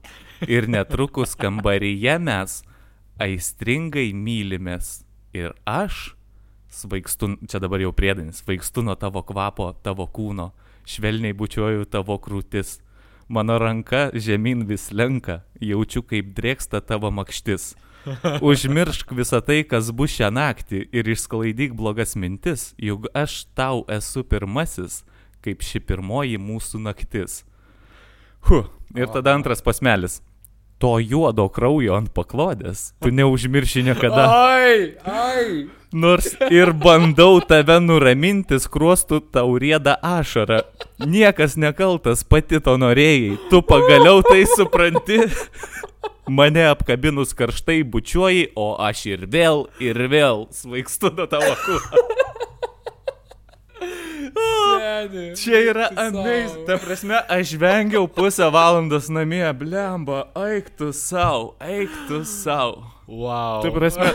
Ir netrukus kambaryje mes aistringai mylimės. Ir aš svaigstu, čia dabar jau priedainis, svaigstu nuo tavo kvapo, tavo kūno, švelniai bučiuoju tavo krūtis. Mano ranka žemyn vis lenka, jaučiu kaip drėksta tavo makštis. Užmiršk visą tai, kas bus šią naktį ir išsklaidyk blogas mintis, juk aš tau esu pirmasis, kaip ši pirmoji mūsų naktis. Huh. Ir tada antras pasmelis. To juodo kraujo ant paklodės, tu neužmirši niekada. Ai, ai. Nors ir bandau tave nuraminti, skruostų tau rėda ašara. Niekas nekaltas, pati to norėjai. Tu pagaliau tai supranti. Mane apkabinus karštai bučiuoji, o aš ir vėl, ir vėl svaigstu nuo tavo kūno. Čia yra amazing. Ta prasme, aš vengiau pusę valandos namie, blemba, eik tu savo, eik tu savo. Wow. Ta prasme.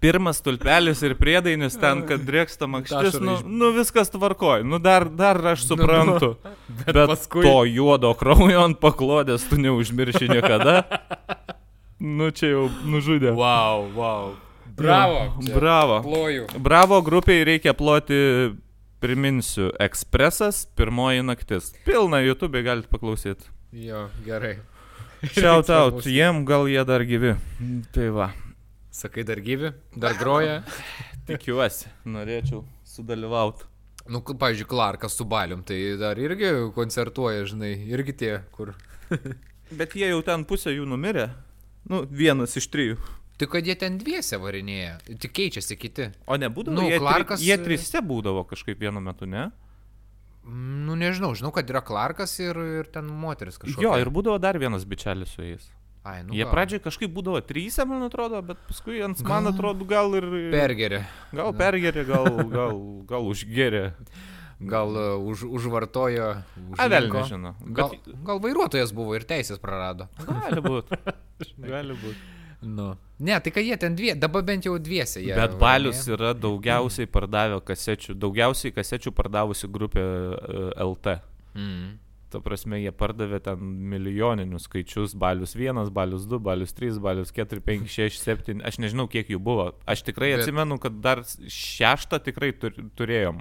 Pirmas tulpelis ir priedainis ten, kad drėksta makštis, nu, nu viskas tvarkoj, nu dar, dar aš suprantu. Bet, Bet paskui. to juodo kraujo ant paklodės tu neužmirši niekada. Nu čia jau nužudė. Wow, wow. Bravo. Jo, Bravo. Ploju. Bravo grupiai reikia ploti, priminsiu, ekspresas, pirmoji naktis. Pilna YouTube galite paklausyti. Jo, gerai. Shout out, jiem gal jie dar gyvi. Tai va, Sakai, dar gyvi, dar groja. tikiuosi, norėčiau sudalyvauti. Nu, pavyzdžiui, Clarkas su Balium, tai dar irgi koncertuoja, žinai, irgi tie, kur. Bet jie jau ten pusė jų numirė. Nu, vienas iš trijų. Tik kad jie ten dviese varinėja, tik keičiasi kiti. O nebūdavo, Nu, jie, Clarkas- tri, jie trise būdavo kažkaip vienu metu, ne? Nu, nežinau, žinau, kad yra Clarkas ir, ir ten moteris kažkokia. Jo, ir būdavo dar vienas bičelis su jais. Ai, nu, Jie gal. pradžiai kažkaip būdavo trysia, man atrodo, bet paskui ant man atrodo gal ir... Pergerė. Gal pergerė, gal, gal, gal užgerė. Gal už, užvartojo. A, vėl užlinko. nežinau. Gal, Bet gal vairuotojas buvo ir teisės prarado. gali būti. Gali būti. Nu. Ne, tai kad jie ten dvie, dabar bent jau dviese. Jie Bet Balius yra daugiausiai pardavę kasečių, daugiausiai kasečių pardavusi grupė e, LT. Mm. Ta prasme, jie pardavė ten milijoninius skaičius. Balius 1, Balius 2, Balius 3, Balius 4, 5, 6, 7. Aš nežinau, kiek jų buvo. Aš tikrai Bet- atsimenu, kad dar šeštą tikrai tur, turėjom.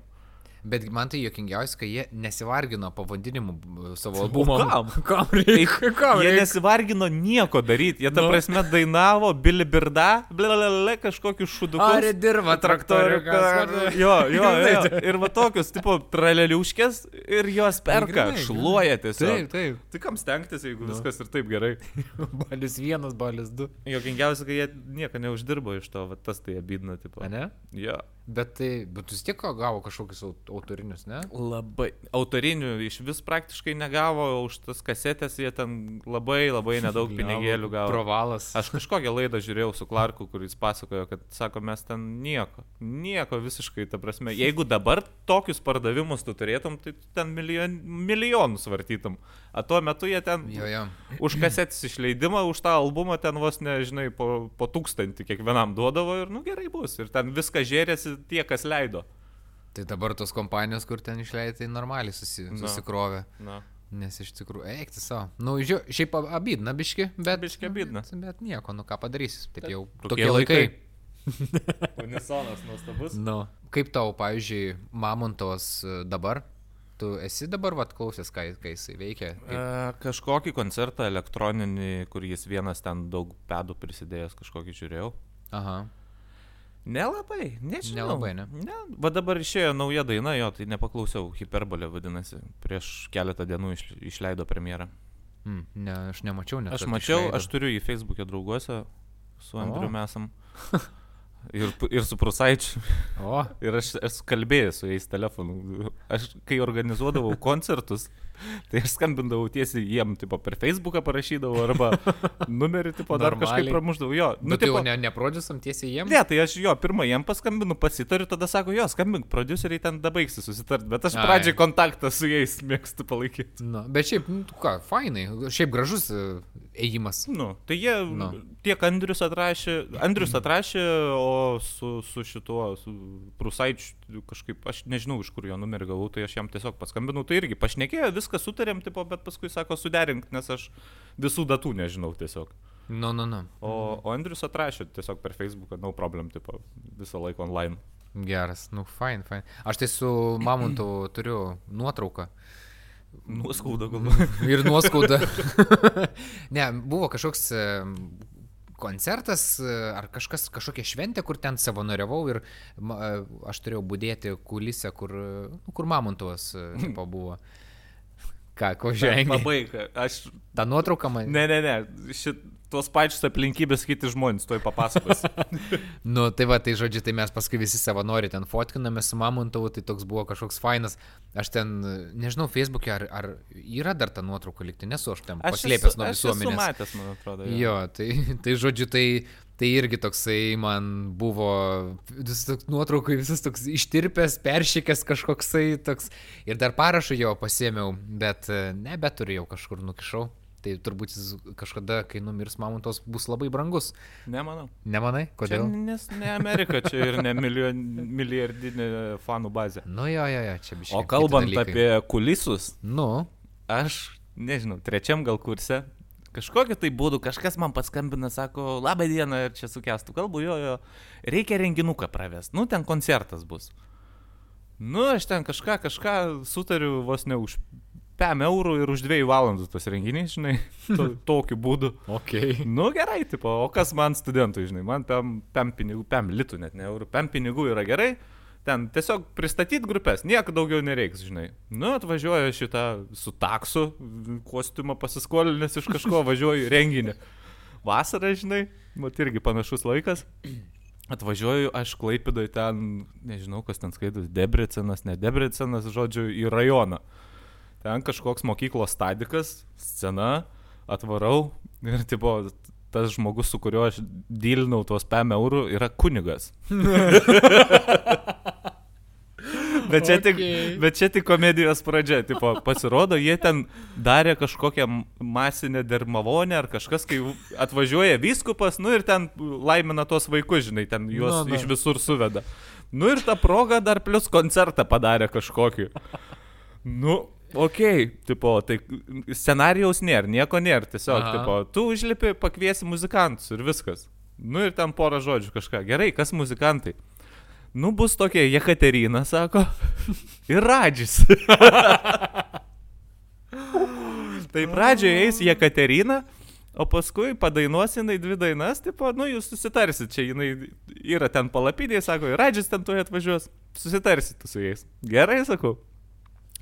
Bet man tai jokingiausia, kad jie nesivargino pavadinimu savo albumo. kam? Kam reikia? Kam Jie reikia? nesivargino nieko daryti. Jie, ta Nu. prasme, dainavo Billy Birda, blablabla, kažkokius šudukus. Ar dirba traktoriukas. Jo, jo, jo. Ir va tokius, tipo, traleliuškės ir jos perka, Grinai, šluoja tiesiog. Taip, taip. Tai kam stengtis, jeigu Nu. viskas ir taip gerai? Balis vienas, balis du. Jokingiausia, kad jie nieko neuždirbo iš to, va tas tai abidina, tipo. A ne? Jo. Bet tai, bet tu tiek gavo kažkokius aut- autorinius, ne? Labai. Autorinių iš vis praktiškai negavo, už tas kasetės jie ten labai labai nedaug pinigėlių gavo. Provalas. Aš kažkokią laidą žiūrėjau su Clarku, kuris pasakojo, kad, sako, mes ten nieko, nieko visiškai, ta prasme, jeigu dabar tokius pardavimus tu turėtum, tai tu ten milijon, milijonus vartytum. O tuo metu jie ten Jo, jo. už kasetės išleidimą, už tą albumą ten vos nežinai, po, po tūkstantį kiekvienam duodavo ir, nu gerai bus. Ir ten viską žėrėsi tie, kas leido. Tai dabar tos kompanijos, kur ten išleidai, tai normaliai susi, susikrovė. Na. Nes iš tikrųjų, eikti savo. Nu, žio, šiaip ab- abidna biški, bet... Biški abydna. Bet, bet nieko, nu ką padarysi. Taip jau tokie tokie laikai. laikai. Unisonas nuostabus. Nu. Kaip tau, pavyzdžiui, Mamontovas e, dabar? Tu esi dabar, vad, klausęs, ką, ką jisai veikia? E, Kaip... kažkokį koncertą elektroninį, kur jis vienas ten daug pedų prisidėjęs, kažkokį žiūrėjau. Aha. Nelabai, nežinau. Nelabai, ne? ne. Va dabar išėjo nauja daina, jo, tai nepaklausiau, Hyperbolė vadinasi, prieš keletą dienų iš, išleido premjerą. Mm, ne, aš nemačiau net. Aš mačiau, išleido. aš turiu jį Facebook'e drauguose, su. Andriu mesam. Ir, ir su Prusaičiu. O, Ir aš esu kalbėjęs su jais telefonu. Aš kai organizuodavau koncertus, tai aš skambindavau tiesiai jiem, tipo, per Facebooką parašydavau arba numerį, tipo, dar kažkaip Normaliai. pramuždavau. Jo, nu, tai jau ne, neprodžiusam tiesiai jiem? Ne, tai aš jo, pirmą jiem paskambinu, pasitariu, tada sako, jo, skambink, produceriai ten dabaigsi susitart, bet aš Ai. pradžiai kontaktą su jais mėgstu palaikyti. Nu, bet šiaip, nu, ką, fainai, šiaip gražus e, ėjimas. Nu, tai jie, Nu. tiek Andrius atrašė, Andrius atrašė, o su, su šituo, su Prusaičiu kažkaip, aš nežinau, iš kur jo numerį gavau, tai aš jam tiesiog paskambinau, tai irgi pašnekėjo, viską sutarėm, tipo, bet paskui sako, suderink, nes aš visų datų nežinau tiesiog. Nu, nu, nu. O, o Andrius atrašė tiesiog per Facebooką, no problem, tipo, visą laiką online. Geras, nu, fain, fain. Aš tai su Mamontu turiu nuotrauką. Nuoskauda galvoju. Ir nuoskauda. ne, buvo kažkoks koncertas e, ar kažkas, kažkokia šventė, kur ten savanoriavau ir e, aš turėjau būdėti kulise, kur, e, kur Mamontovas buvo. Ką, ko žengia? Labai, aš Ta nuotrauka man. Ne, ne, ne. Šit, tos pačios aplinkybės kiti žmonės, tuoj papasakos. Nu, tai va, tai žodžiu, tai mes paskui visi savanoriai ten fotkiname su Mamontovu, tai toks buvo kažkoks fainas. Aš ten, nežinau, Facebook'e ar, ar yra dar ta nuotrauka likti, nesu aš ten paslėpęs nuo Aš esu visuomenės. matęs, man atrodo. Jo, tai, tai žodžiu, tai Tai irgi toksai man buvo vis toks nuotraukai, visas toks ištirpęs, peršykęs kažkoksai toks. Ir dar parašą jo pasėmiau, bet nebeturėjau kažkur nukišau. Tai turbūt jis kažkada, kai numirs mamontos, bus labai brangus. Nemanau. Nemanai? Kodėl? Čia, nes ne Amerika, čia ir ne milijon, milijardinė fanų bazė. Nu jo, jo, jo, čia biškai. O kalbant apie kulisus, Nu, aš, nežinau, trečiam gal kurse, kažkokiu tai būdu kažkas man paskambina, sako, labą dieną ir čia su kestu kalbu, jo, jo, reikia renginuką pravest, nu ten koncertas bus. Nu, aš ten kažką, kažką sutariu vos ne už 5 eurų ir už 2 valandų tas renginys, žinai, to, tokiu būdu. ok. Nu gerai, tipo, o kas man studentui, žinai, man pem, pem pinigų, pem litų net ne eurų, pem pinigų yra gerai, ten tiesiog pristatyti grupės, nieko daugiau nereiks, žinai. Nu, atvažiuoju šitą su taksu, kostiumą pasiskolinęs iš kažko, važiuoju į renginį. Vasara, žinai, mat irgi panašus laikas. Atvažiuoju, aš klaipidai ten, nežinau, kas ten skaitos, Debrecenas, ne Debrecenas, žodžiu, į rajoną. Ten kažkoks mokyklos stadikas, scena, atvarau ir, tipo, tas žmogus, su kuriuo aš dylinau tuos 5 eurų, yra kunigas. Bet čia, tik, Okei. bet čia tik komedijos pradžia, tipo, pasirodo, jie ten darė kažkokią masinę dermavonę ar kažkas, kai atvažiuoja vyskupas, nu ir ten laimina tos vaikus, žinai, ten juos Nu, nu. iš visur suveda. Nu ir tą progą dar plus koncertą padarė kažkokį. Nu, okay, tipo, tai scenarijaus nėra, nieko nėra, tiesiog, Aha. tipo, tu užlipi, pakviesi muzikantus ir viskas. Nu ir ten porą žodžių kažką. Gerai, kas muzikantai? Nu, bus tokia Jekaterina, sako. Ir Radžis. tai pradžioje eis Jekaterina, o paskui padainuos jinai dvi dainas, tipo, nu, jūs susitarsit, čia jinai yra ten palapinėje, sako, ir Radžis ten tuoj atvažiuos, susitarsit su jais. Gerai, sakau.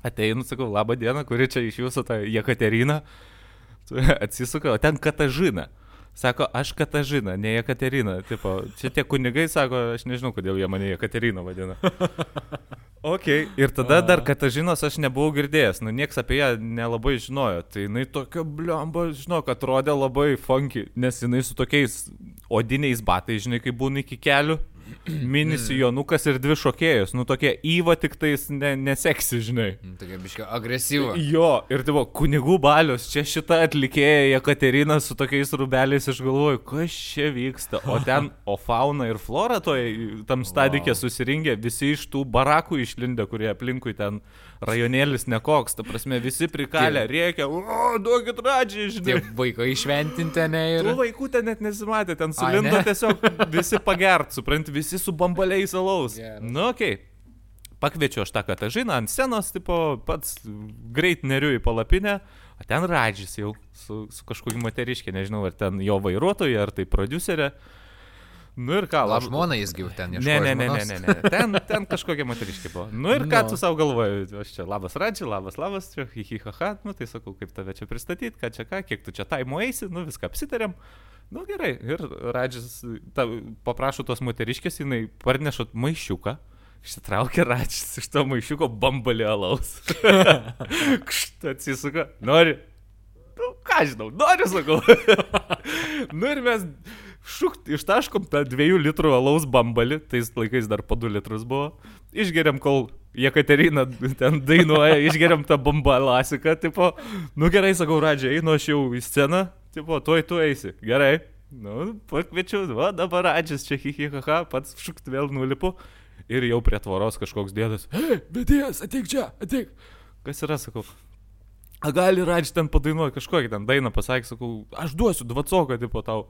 Ateinu, sakau, labą dieną, kuri čia iš jūsų ta Jekaterina. Atsisuka, o ten Katažina. Sako, aš Katažina, ne Jekaterina. Tipo, čia tie kunigai sako, aš nežinau, kodėl jie mane Jekaterina vadina. Ok, ir tada dar Katažinos aš nebuvau girdėjęs, nu nieks apie ją nelabai žinojo. Tai jinai tokia bliamba, žinok, atrodė labai funky, nes jinai su tokiais odiniais batais, žinai, kai būna iki kelių, mini sijonukas ir dvi šokėjos, nu tokie įva tik tais ne, neseksi, žinai. Mm, Tokia biškai agresyva. Jo, ir buvo kunigų balius, čia šita atlikėja Jekaterina su tokiais rubeliais, aš galvoju, kas čia vyksta. O ten, o fauna ir flora toje, tam stadikė Wow. susirinkė, visi iš tų barakų išlindę, kurie aplinkui ten rajonėlis nekoks, ta prasme, visi prikalę, rėkia, o, duokit radžiai, žinai. vaikai išventinti, ne? Ir... Tų vaikų ten net nesimatė, ten sulindo ne? tiesiog visi pagert, supranti, visi su bambaliais alaus. Geras. Nu, okei. Okay. Pakviečiu aš tą katažiną ant scenos, tipo, pats greit neriu į palapinę, o ten radžys jau su, su kažkokiu moteriškė, nežinau, ar ten jo vairuotoja, ar tai producerė. Nu ir ką, lab... žmona jis gyv ten Ne, ieškojo. ne, ne, ne, žmonos? ne, ne. Ten, ten kažkokia moteriškė buvo. Nu ir ką Nu. tu savo galvoji, aš čia labas radži, labas, labas, hihihaha, nu tai sakau, kaip tave čia pristatyti, ką čia ką, kiek tu čia taimo eisi, nu viską apsitarėm. Nu gerai, ir radžis ta, paprašo tos moteriškės, jinai parneša maišiuką. Išsitraukia račis iš to maišiuko bambalį alaus. Kšt, atsisuka. Nori? Nu, ką žinau, noriu, sakau. nu ir mes šukt, ištaškom tą dviejų litrų alaus bambalį, tais laikais dar po du litrus buvo. Išgeriam, kol Jekaterina ten dainuoja, išgeriam tą bambalasiką, tipo, nu gerai, sakau, Radžiai, einu aš jau į sceną, tipo, tuoj tu eisi. Gerai. Nu, pakviečiau, va, dabar Radžis čia hihihaha, pats šukt vėl nulipu. Ir jau prie tvoros kažkoks dėdas. Hei, bedėjas, ateik čia, ateik. Kas yra, sakau. A gali Radži ten padainuoti kažkokią ten dainą, pasakė, sakau, aš duosiu dvacoką, tipo tau.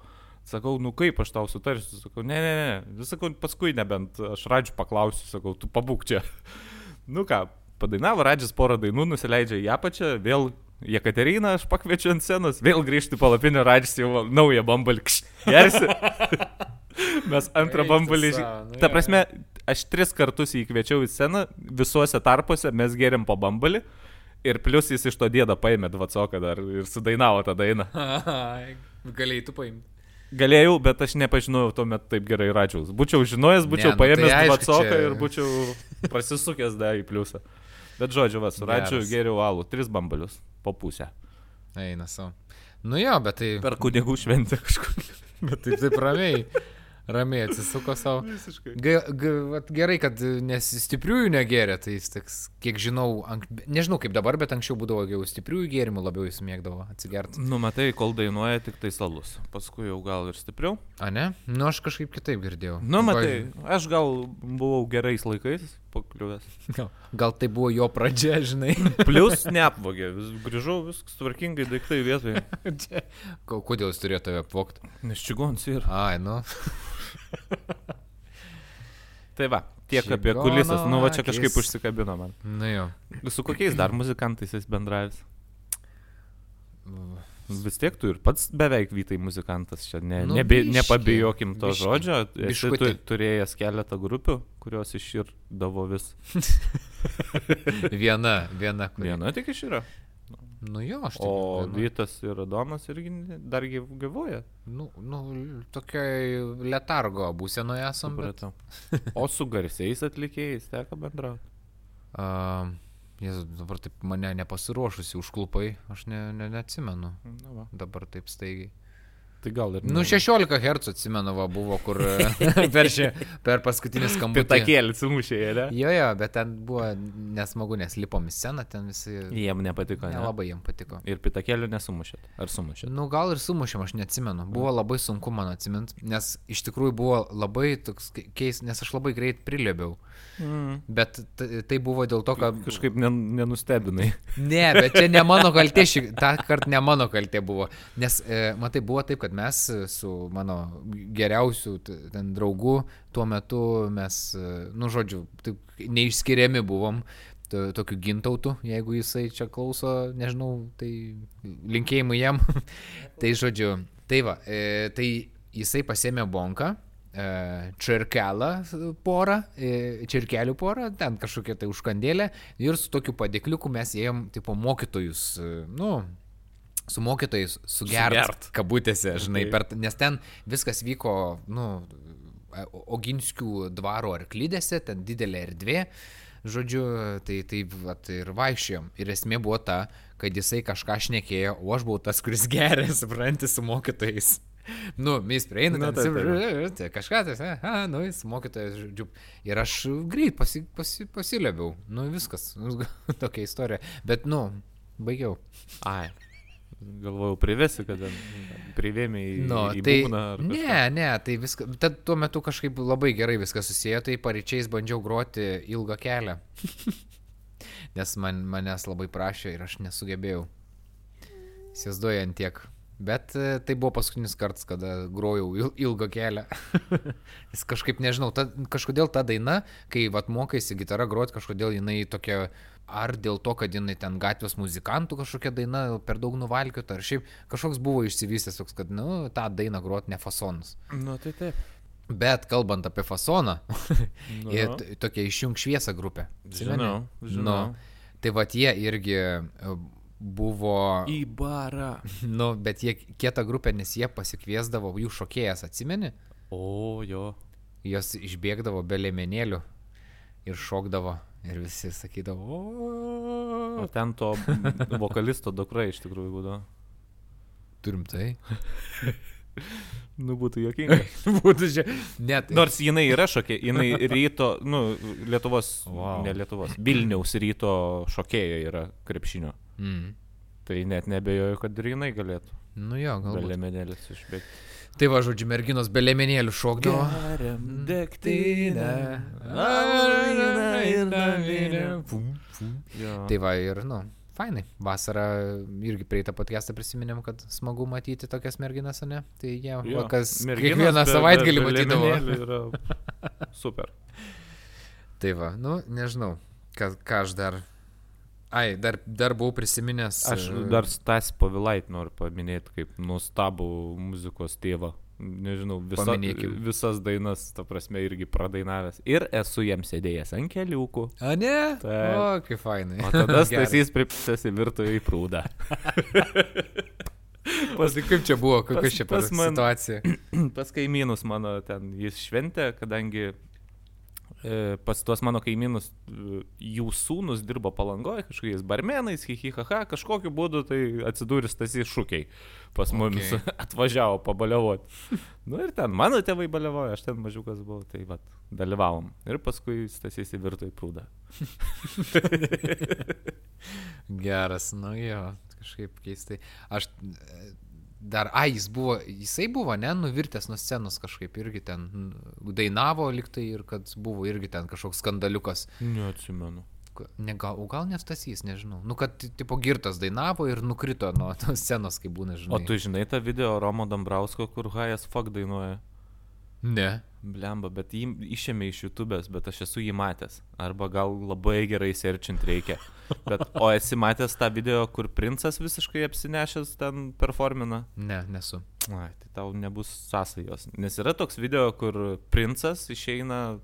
Sakau, nu kaip aš tau sutarsiu, sakau, ne, ne, ne, vis sakau, paskui nebent aš Radžių paklausiu, sakau, tu pabūk čia. nu ką, padainavo Radžis porą dainų, nusileidžia į apačią, vėl Jekaterina aš pakviečiu ant scenos, vėl grįžti palapinę, Radžis jau naują bambalį, gersi. Mes antrą bambalį, nu ta prasme, aš tris kartus jį kviečiau į sceną, visuose tarpuose mes geriam po bambalį. Ir plus jis iš to dėdo paėmė dvacoką dar ir sudainavo tą dainą. Galėjai tu paimti. Galėjau, bet aš nepažinojau tuomet taip gerai Radžiaus. Būčiau žinojęs, būčiau Ne, nu paėmęs tai dvacoką čia- ir būčiau pasisukęs dar į pliusą. Bet žodžiu, va, su Radžiu geriau alų, tris bambalius po pusę. Eina savo. Nu jo, bet tai... Per kunigų šventę kažkur. Bet taip, taip ramiai. Ramiai atsisuko savo. Visiškai. Ga, ga, vat gerai, kad nes stipriųjų negeria, tai jis toks, kiek žinau, ank, nežinau kaip dabar, bet anksčiau būdavo jau stipriųjų gėrimų labiau jis mėgdavo atsigerti. Nu, matai, kol dainuoja tik tai salus. Paskui jau gal ir stipriau. A ne? Nu, aš kažkaip kitaip girdėjau. Nu, matai, aš gal buvau gerais laikais pakliuvęs. Gal, tai buvo jo pradžia, žinai. Plius neapvogė, vis, grįžau viskas tvarkingai, daiktai vietoje. Kodėl jis turėjo tave apvokti? Nes čigons ir. Ai, nu. Tai va, tiek apie Čigono kulisas. Nu, va čia kažkaip akis. užsikabino man. Nu jo. Su kokiais dar muzikantais jis bendravęs? Vis tiek tu ir pats beveik vytai muzikantas čia, ne, Nu, nebe, biškį, nepabijokim to biškį, žodžio. Esi tu, turėjęs keletą grupių, kurios iširdavo vis. Viena, viena. kuri- Viena tik išyra. Nu jo, aš O viena. Vytas ir Adomas irgi dar gyv- gyvuoja. Nu, nu, tokiai letargo būsenoje esam. Bet... O su garsiais atlikėjais teko bendrauti. Uh, Jėzu, dabar taip mane nepasiruošusi užklupai, aš ne, ne, neatsimenu. Na, va. Dabar taip staigiai. Tai gal ir... Nu, 16 Hz atsimenu, va, buvo, kur per, šį, per paskutinį skambutį. Pitakėlį sumušė, ne? Jo, jo, bet ten buvo nesmagu, nes lipom į sceną, ten visi Jiem nepatiko, ne? nelabai jiem patiko. Ir pitakėlių nesumušėt. Ar sumušėt? Nu, gal ir sumušėm, aš neatsimenu. Buvo labai sunku man atsiminti, nes iš tikrųjų buvo labai toks keis, nes aš labai greit prilėbiau. Mm. Bet tai buvo dėl to, kad... Kažkaip nen, nenustebinai. Ne, bet čia ne mano kaltė, šį, tą kartą ne mano kaltė buvo. Nes, e, matai, buvo taip, kad mes e, su mano geriausiu ten draugu tuo metu mes, nu, žodžiu, taip, neišskiriami buvom. to- Tokiu gintautu, jeigu jisai čia klauso, nežinau, tai linkėjimai jam. tai žodžiu, tai va, e, tai jisai pasėmė bonką, e, čirkelą porą, e, čirkelių porą, ten kažkokia tai užkandėlė ir su tokiu padėkliuku mes ėjom, tipo, mokytojus, e, nu, su mokytojais sugert, Sugert. kabutėse, žinai, Okay. per, nes ten viskas vyko, nu, Oginskių dvaro arklydėse, ten didelė erdvė, žodžiu, tai taip vat, ir vaikščiojom. Ir esmė buvo ta, kad jisai kažką šnekėjo, o aš buvau tas, kuris geria, supranti, su mokytojais. Nu, mes prieiname, Na, nu, taip, taip. tai kažką, tai, a, nu, jis mokytojas, žodžiu. Ir aš greit pasi, pasi, pasiliebiau. Nu, viskas. Tokia istorija. Bet, nu, baigiau. Ai. Galvojau, privesi, kad privėmė į, Nu, į tai, kažką. ne, ne, tai viskas, tad tuo metu kažkaip labai gerai viskas susiję, tai pareičiais bandžiau groti ilgą kelią. Nes man, manęs labai prašė ir aš nesugebėjau. Įsivaizduoju ant tiek. Bet e, tai buvo paskutinis kartas, kada grojau il- ilgą kelią. Jis kažkaip, nežinau, ta, kažkodėl ta daina, kai vat mokaisi gitarą groti, kažkodėl jinai tokia, ar dėl to, kad jinai ten gatvės muzikantų kažkokia daina per daug nuvalkiota, ar šiaip kažkoks buvo išsivystęs toks, kad, nu, tą dainą groti ne fasonus. Nu, tai taip. Bet kalbant apie fasoną, Nu. jie t- tokia išjung šviesą grupė. Žinau, žinau. Nu, tai va jie irgi e, buvo, Į barą. nu, bet jie kieta grupė, nes jie pasikviesdavo jų šokėjas, atsimeni? O, jo. Jos išbėgdavo be lėmenėlių ir šokdavo. Ir visi sakydavo, O o. ten to vokalisto dukra iš tikrųjų būdavo. Turim tai. Nu, būtų jokinga. Būtų čia. Net. Nors jinai yra šokė, jinai ryto, nu, Lietuvos, Wow. ne Lietuvos, Vilniaus ryto šokėja yra krepšinio. Mm. Tai net nebejoju, kad ir jinai galėtų. Nu jo, galbūt. Galėmenėlis išbėgti. Tai va, žodžiu, merginos be lėmenėlių šokdavo. Jo. Tai va ir, nu, fainai. Vasarą irgi prieitą podcastą prisiminėm, kad smagu matyti tokias merginas, ne? Tai jie, Jo. va, kas Merginos kiekvieną savaitgalį matydavo. Super. Tai va, nu, nežinau, ką, ką aš dar. Ai, dar, dar buvau prisiminęs. Aš e, dar Stas Povilait noriu paminėti kaip nuostabų muzikos tėvą. Nežinau, visa, visas dainas, ta prasme, irgi pradainavęs. Ir esu jam sėdėjęs ant keliukų. A, ne? Taip. O, kaip fainai. O tada. Stasys pripsėsi virtuvėje į prūdą. Pas, tai kaip čia buvo, kokia pas- čia per pas man- situacija? Pas kaimynus mano ten jis šventė, kadangi pas tuos mano kaimynus, e, jų sūnus dirbo palangoje, kažkokiais barmenais, hihihaha, kažkokiu būdu tai atsidūrė stasi šūkiai. Pas mumis Okay. atvažiavo pabaliavoti. Nu ir ten mano tėvai baliavojo, aš ten mažiukas buvau, tai vad, dalyvavom. Ir paskui stasys įvirto į prūdą. Geras, nu jo, kažkaip keistai. Aš e, dar, ai, jis buvo, jisai buvo, ne, nuvirtęs nuo scenos kažkaip irgi ten dainavo liktai ir kad buvo irgi ten kažkoks skandaliukas. Neatsimenu. Ne, gal, o gal net stasys, nežinau. Nu, kad ti- tipo girtas dainavo ir nukrito nuo tos scenos, kai būna, žinai. O tu žinai tą video Romo Dambrausko, kur Hajas Fuck dainuoja? Ne. Blemba, bet jį išėmė iš YouTube'ės, bet aš esu jį matęs. Arba gal labai gerai serčint reikia. Bet, o esi matęs tą video, kur princas visiškai apsinešęs ten performina? Ne, nesu. Ai, tai tau nebus sąsajos. Nes yra toks video, kur princas išeina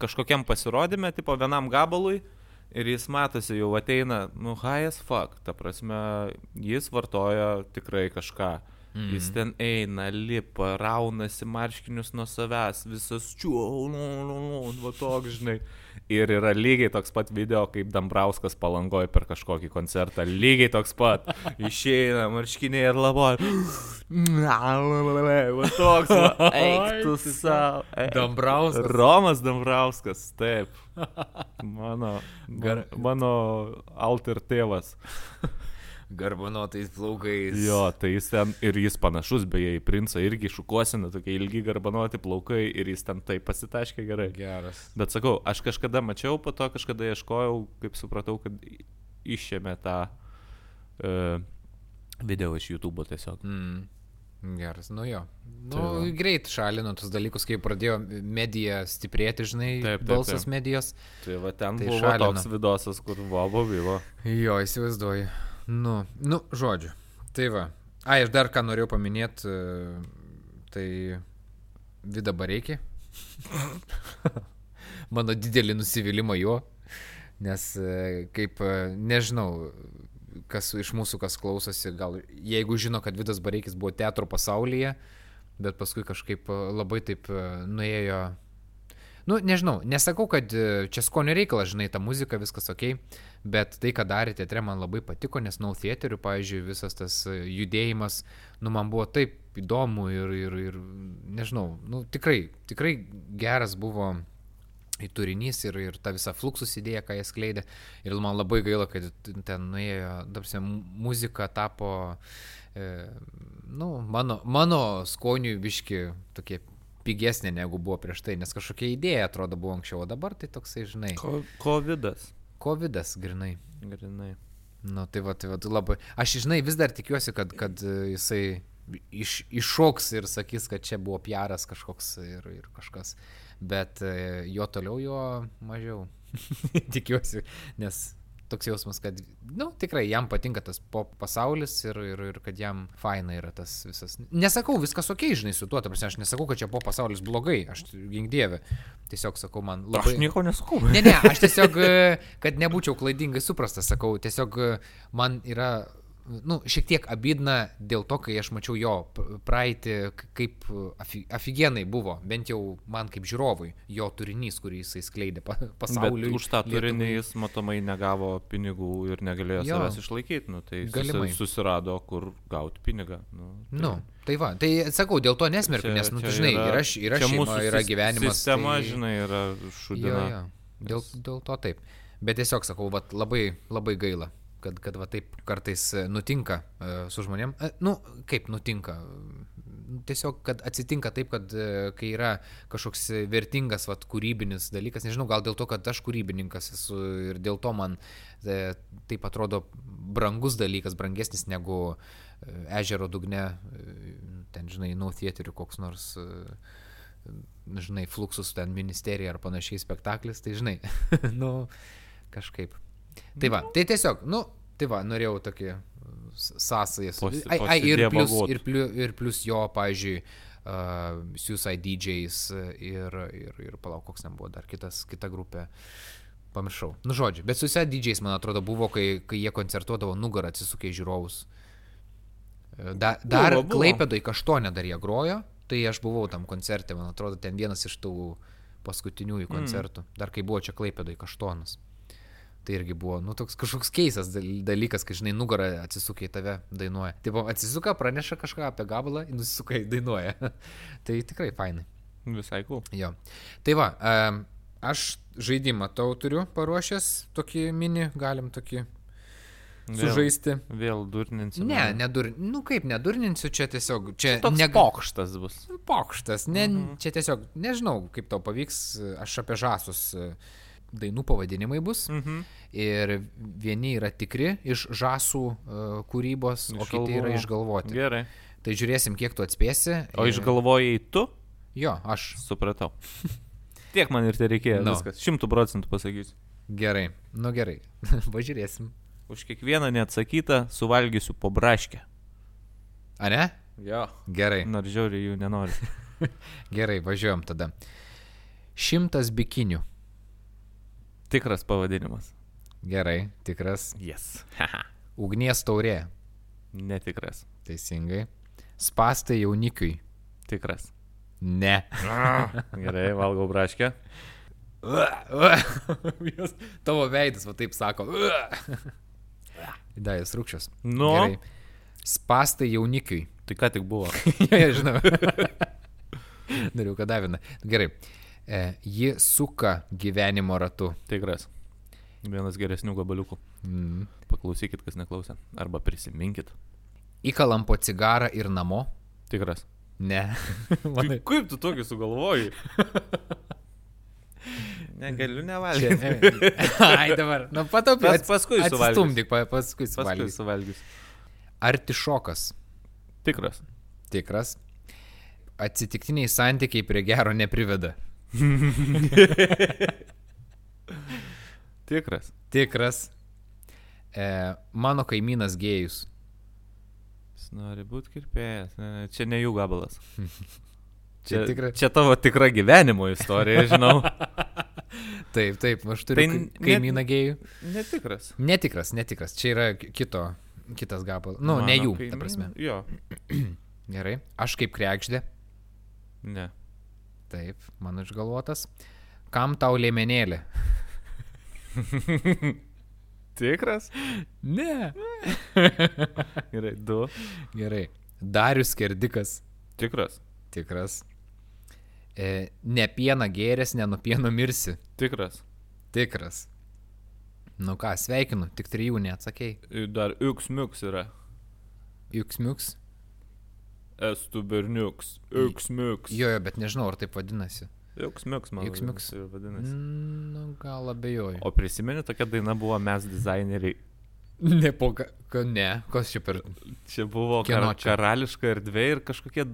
kažkokiam pasirodymė, tipo vienam gabalui. Ir jis matosi, jau ateina, nu, high as fuck. Ta prasme, jis vartoja tikrai kažką. Mm. Jis ten eina, lipa, raunasi marškinius nuo savęs, visas čiu, nu, nu, nu, va toks, žinai. Ir yra lygiai toks pat video, kaip Dambrauskas palangoja per kažkokį koncertą. Lygiai toks pat. Išeina marškiniai ir labo. Va toks. Va. Eik tu savo. Dambrauskas. Romas Dambrauskas, taip. Mano, mano alter tėvas. Garbanotais plaukais. Jo, tai jis ten ir jis panašus, beje, į princą irgi šukuosina, tokie ilgi garbanoti plaukai ir jis ten taip pasitaškė gerai. Geras. Bet sakau, aš kažkada mačiau, po to kažkada ieškojau, kaip supratau, kad išėmė tą uh, video iš YouTube tiesiog. Mm. Geras, nu jo. Nu, Tai greit šalino tus dalykus, kai pradėjo medija stiprėti, žinai, Taip, taip, balsas taip. medijos. Tai va ten Tai buvo šalino. toks vidosas, kur vobo vyvo. Jo, įsivaizduoju. Nu, nu, žodžiu. Tai va. Ai, aš dar ką norėjau paminėti, tai Vida Bareikį. Mano didelį nusivylimą juo, nes e, kaip, e, nežinau, kas iš mūsų, kas klausosi, gal jeigu žino, kad Vidas Bareikis buvo teatro pasaulyje, bet paskui kažkaip e, labai taip e, nuėjo Nu, nežinau, nesakau, kad e, čia skonio reikalas, žinai, ta muzika, viskas ok, bet tai, ką darė teatre, man labai patiko, nes Nau Theaterių, pavyzdžiui, visas tas e, judėjimas, nu, man buvo taip įdomu ir, ir, ir nežinau, nu, tikrai, tikrai geras buvo į turinys ir, ir ta visa fluxus idėja, ką jie skleidė. Ir man labai gaila, kad ten nuėjo, tarsi, muzika tapo, e, nu, mano, mano skoniui viški tokie pigesnė negu buvo prieš tai, nes kažkokia idėja atrodo buvo anksčiau, o dabar tai toksai, žinai, Ko, Covidas. COVID-as, grinai. Grinai. Nu, tai va, tai va, labai. Aš, žinai, vis dar tikiuosi, kad, kad e, jisai iš, iššoks ir sakys, kad čia buvo piaras kažkoks ir, ir kažkas. Bet e, jo toliau, jo mažiau. tikiuosi, nes toks jausmas, kad, na, nu, tikrai jam patinka tas pop pasaulis ir, ir, ir kad jam faina yra tas visas. Nesakau, viskas ok, žinai, su tuo, ta prasme, aš nesakau, kad čia pop pasaulis blogai, aš gink dievę. Tiesiog sakau, man labai... Aš nieko nesakau. Ne, ne, aš tiesiog, kad nebūčiau klaidingai suprastas, sakau, tiesiog man yra, nu, šiek tiek abidna dėl to, kai aš mačiau jo praeitį, kaip aфиgenai buvo, bent jau man kaip žiūrovui, jo turinys, kurį jisai skleidė pa, pasauliui. Bet už tą turinį Lietuvai. jis matomai negavo pinigų ir negalėjo Jo. savęs išlaikyti. Nu, tai Galimai. susi, susirado, kur gauti pinigą. Nu, tai Nu, tai va, tai sakau, dėl to nesmerkiu, nes, nu, tu žinai, yra, yra čia šeima, mūsų yra gyvenimas. Sistema, tai... žinai, yra Jo, šudina. jo. Dėl, dėl to taip. Bet tiesiog sakau, vat, labai, labai gaila, kad, kad va, taip kartais e, nutinka e, su žmonėm. E, nu, kaip nutinka? Tiesiog, kad atsitinka taip, kad kai yra kažkoks vertingas, vat, kūrybinis dalykas, nežinau, gal dėl to, kad aš kūrybininkas esu ir dėl to man taip atrodo brangus dalykas, brangesnis negu ežero dugne, ten, žinai, no theaterių koks nors žinai, fluxus ten ministerija ar panašiai spektaklis, tai žinai, nu, kažkaip. Tai va, tai tiesiog, nu, tai va, norėjau tokį sąsajas. Pasi- Ai, ai, ir, plus, ir, plus, ir plus jo, pavyzdžiui, uh, Suicide DJs ir, ir, ir palauk, koks ten buvo dar kitas, kita grupė. Pamiršau. Nu, žodžiu, bet Suicide DJs, man atrodo, buvo, kai, kai jie koncertuodavo nugarą atsisukę žiūrovus. E, Da, dar Buvo, buvo. Klaipėdai kažtonė dar jie grojo, tai aš buvau tam koncerte, man atrodo, ten vienas iš tų paskutiniųjų koncertų. Mm. Dar kai buvo čia Klaipėdai Kaštonas. Tai irgi buvo, nu, toks kažkoks keistas dal- dalykas, kai, žinai, nugarą atsisuka į tave, dainuoja. Taip, atsisuka, praneša kažką apie gabalą, nusisuka į dainuoja. tai tikrai fainai. Visai cool. Jo. Tai va, aš žaidimą tau turiu paruošęs, tokį mini, galim tokį sužaisti. Vėl durninsim. Ne, nedur, nu kaip nedurninsiu, čia tiesiog, čia Toks nega- pokštas bus. pokštas, ne, Mhm. čia tiesiog, nežinau, kaip tau pavyks, aš apie žasus e, dainų pavadinimai bus. Mhm. Ir vieni yra tikri iš žasų uh, kūrybos, o Iš kiti yra išgalvoti. Gerai. Tai žiūrėsim, kiek tu atspėsi. O išgalvojai tu? Jo, aš. Supratau. Tiek man ir tai reikėjo. Nu. No. Viskas. Šimtų procentų pasakysiu. Gerai, nu gerai. Pažiūrėsim. Už kiekvieną neatsakytą suvalgysiu po braškę. A ne? Jo. Gerai. Nors žiauriai jų nenoriu. Gerai, važiuojam tada. Šimtas bikinių. Tikras pavadinimas. Gerai, tikras. Yes. Ugnies taurė. Netikras. Teisingai. Spastai jaunikiui. Tikras. Ne. Gerai, valgau braškę. Jos, tavo veidas, va taip sako. Dajas rūkščios. Nu. Gerai. Spastai jaunikiui. Tai ką tik buvo. jo, jo, žinau. Dariau, kad davina. Gerai. E, ji suka gyvenimo ratu. Tikras. Vienas geresnių gabaliukų. Mm. Paklausykit, kas neklausė. Arba prisiminkit. Įkalam po cigarą ir namo. Tikras. Ne. Manai, Kaip, kaip tu tokį sugalvoji? Negaliu nevalgyti. Ai, dabar. Nu, pataupi. Pas- paskui suvalgysiu. Atstumdyk, pa- paskui Paskui suvalgyk. suvalgys. Artišokas. Tikras. Tikras. Atsitiktiniai santykiai prie gero nepriveda. Tikras. Tikras. E, mano kaimynas gėjus. Jis nori būti kirpėjas. Ne, ne, Čia ne jų gabalas. Čia Čia, tikra- čia tavo tikra gyvenimo istorija, žinau. Taip, taip, aš turiu Tai tai net- kaimyną gėjų. Netikras. Netikras, netikras. Čia yra ki- kito, kitas gabalas. Nu, ne Mano jų, ta kaimynų- prasme. Jo. Gerai. Aš kaip krekždė. Ne. Taip, mano išgalvotas. Kam tau lėmenėlė? Tikras? Ne. Gerai, du. Gerai. Darius Kerdikas. Tikras. Tikras. E, ne pieną gėrės, ne nuo pieno mirsi. Tikras. Tikras. Nu ką, sveikinu, tik trijų neatsakėjai. Dar Uksmiuks yra. Juksmiuks. Estų berniuks. Uksmiuks. Jo, jo, bet nežinau, ar taip vadinasi. Uksmiuks, man Uksmiuks. ir vadinasi. Nu, gal abejoju. O prisimeni, tokia daina buvo mes dizaineriai. Ne, po, ka, ne, kas čia per... Čia buvo kar karališka erdvė ir kažkokie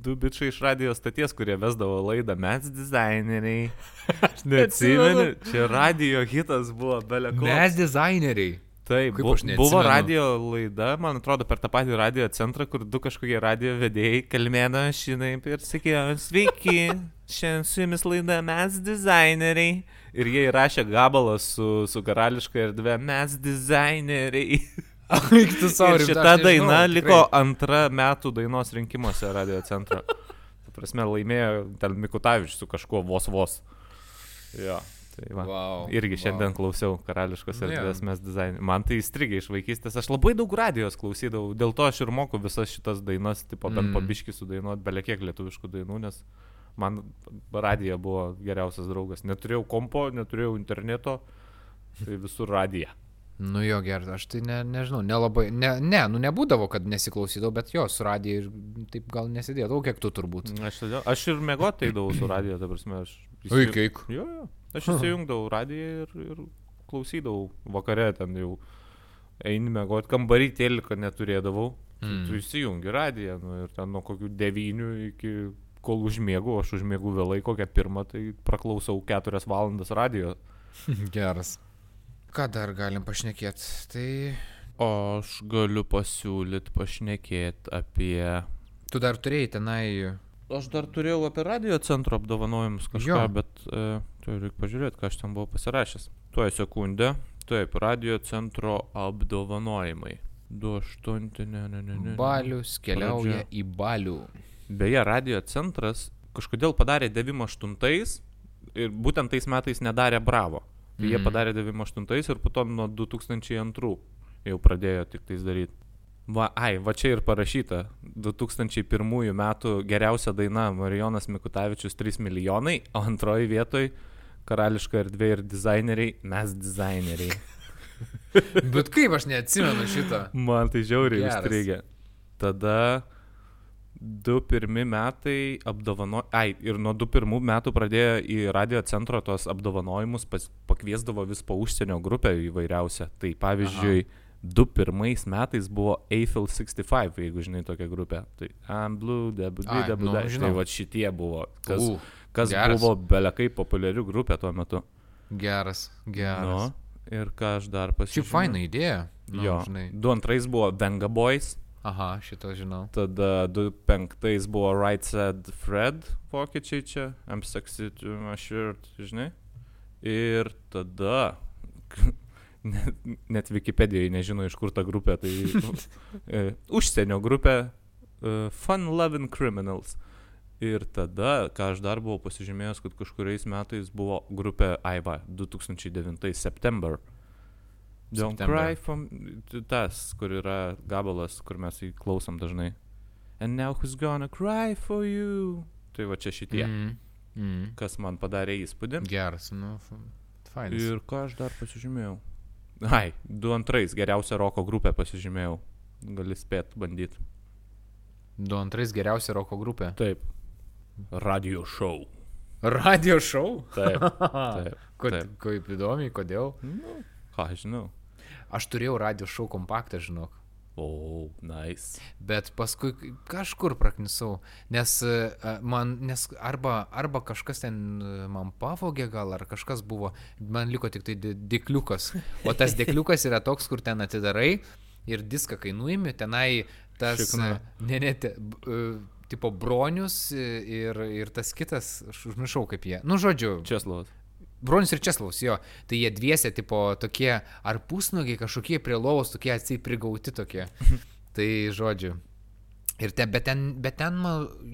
du bičiai iš radijos stoties, kurie vesdavo laidą mes dizaineriai. Aš neatsimenu. Čia radio hitas buvo, beleko. Mes dizaineriai. Taip, Kaip bu, buvo radio laida, man atrodo, per tą patį radio centrą, kur du kažkokie radio vedėjai kalbėjo šinaip ir sakė, sveiki, šiandien su jumis laida mes dizaineriai. Ir jie įrašė gabalą su, su karališka erdvė mes dizaineriai. Eik tu savo Ir šita daina liko antra metų dainos rinkimuose radio centro. Prasme, laimėjo ten Mikutavičius su kažkuo vos vos. Jo. Tai va. Wow, Irgi wow. šiandien klausiau karališkos Nu, erdvės jo. mes dizainą. Man tai įstrigė iš vaikystės. Aš labai daug radijos klausydavau. Dėl to aš ir moku visas šitas dainas, tipo, bent Mm. pabiški sudainuoti, belekiek lietuviškų dainų, nes man radija buvo geriausias draugas. Neturėjau kompo, neturėjau interneto, tai visur radija. Nu jo, gerai, aš tai ne, nežinau, nelabai, ne, ne, nu nebūdavo, kad nesiklausydavau, bet jo, su radija ir taip gal nesidėdavau, kiek tu turbūt. Aš, aš ir mėgoti eidavau su radija, ta prasme, aš... Oi, kaip. Jo, jo. Aš įsijungdavau radiją ir, ir klausydavau vakare ten jau. Eini mėgoti, kambarį teliką neturėdavau. Mm. Tu įsijungi radiją nu, ir ten nuo kokių devynių iki kol užmėgau, aš užmėgau vėlai kokią pirmą, tai praklausau keturias valandas radijo. Geras. Ką dar galim pašnekėti? Tai aš galiu pasiūlyti pašnekėti apie... tu dar turėjai tenai. Aš dar turėjau apie radio centro apdovanojimus kažką, Jo. bet e, tu reikia pažiūrėti, ką aš ten buvau pasirašęs. Tuoj sekundę. Taip, radio centro apdovanojimai. 28, ne, ne, ne, ne. Balius keliauja Pradžia. į balių. Beje, radio centras kažkodėl padarė 98 ir būtent tais metais nedarė Bravo. Tai jie Mhm. padarė 98 ir po to nuo 2002 jau pradėjo tik tais daryti. Va, ai, va čia ir parašyta. 2001 metų geriausia daina Marijonas Mikutavičius 3 milijonai, o antroji vietoj karališka erdvė ir dizaineriai, mes dizaineriai. Bet kaip aš neatsimenu šito. Man tai žiauriai įstrigė. Tada du pirmi metai apdovano... Ai, ir nuo du pirmų metų pradėjo į radio centro tos apdovanojimus, pas... pakviesdavo vis po užsienio grupę įvairiausią. Tai pavyzdžiui, Aha. Du pirmais metais buvo Eiffel 65, jeigu žinai tokią grupę. Tai I'm blue, debu, nu. Tai va šitie buvo. Kas, U, kas geras. buvo belekai populiarių grupė tuo metu. Geras, geras. Nu, ir ką aš dar pasižiūrėjau. Šiaip faina idėja. Nu, jo, Žinai. du antrais buvo Venga Boys. Aha, šito žinau. Tada 2005 buvo Right Said Fred, vokiečiai čia, I'm sexy to my shirt, žinai. Ir tada, net, net Wikipedijoje nežino iš kur ta grupė, tai e, užsienio grupė e, Fun Loving Criminals. Ir tada, ką aš dar buvau pasižymėjęs, kad kažkuriais metais buvo grupė Aiva 2009 September. Don't September. cry from tas, kur yra gabalas, kur mes jį klausom dažnai. And now who's gonna cry for you? Tai va čia šitie, mm. Mm. Kas man padarė įspūdį. Geras, nu, fainas. Ir ką aš dar pasižymėjau? Ai, du antrais geriausią roko grupę pasižymėjau. Gali spėt bandyti. Du antrais geriausia roko grupė. Taip. Radio show. Radio šou? Taip. Taip. Kod, taip. kaip įdomiai, kodėl? Nu, ką aš žinau. Aš turėjau radio šou kompaktą, žinok. O, oh, nice. Bet paskui kažkur praknisau, nes e, man, nes arba, arba kažkas ten e, man pavogė gal, ar kažkas buvo, man liko tik tai dėkliukas. O tas dėkliukas yra toks, kur ten atidarai ir diską, kai nuimi, tenai tas, Šikna. e, ne, ne, te, tipo bronius ir, ir tas kitas, aš užmiršau kaip jie. Nu, žodžiu, Česlovas. Bronius ir Česlavas, jo, tai jie dviese, tipo, tokie, ar pusnugiai kažkokie prie lovos, tokie atsiprigauti tokie. tai, žodžiu. Ir te, bet ten, bet ten,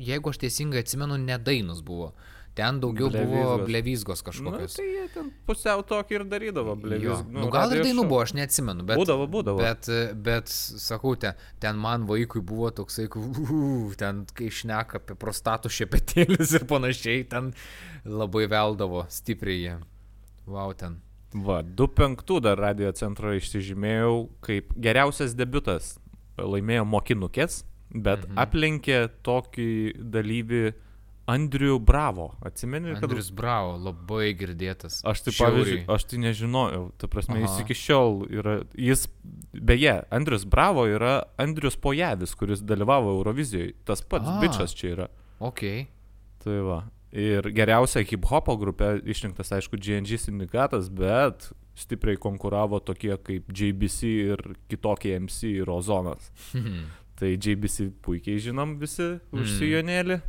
jeigu aš teisingai atsimenu, nedainus buvo. Ten daugiau buvo Blevyzgos. blevizgos Nu, kažkokios. tai jie ten pusiau tokį ir darydavo, blė. Jo. Nu, gal ir dainų buvo, aš neatsimenu. Bet, Būdavo, būdavo. Bet, bet sakau, ten, ten man vaikui buvo toksai, uh, ten kai šneka apie prostatų šepetėlius ir panašiai, ten labai veldavo stipriai jie. Vau, ten. Va, 2.5 dar radio centro išsižymėjau kaip geriausias debutas. Laimėjo mokinukės, bet mhm. aplenkė tokį dalyvį Andrių Bravo. Atsimeni, kad... Andrius Bravo, labai girdėtas. Aš tai, Žiauriai. pavyzdžiui, aš tai nežinojau. Ta prasme, jis Aha. iki šiol yra. Jis, beje, Andrius Bravo yra Andrius Pojavis, kuris dalyvavo Eurovizijoje. Tas pats A. bičias čia yra. Ok. Tai va. Ir geriausia hip hopo grupė išrinktas, aišku, GNG sindikatas, bet stipriai konkuravo tokie kaip JBC ir kitokie MC ir Ozonas. Tai JBC puikiai žinom visi už Mm.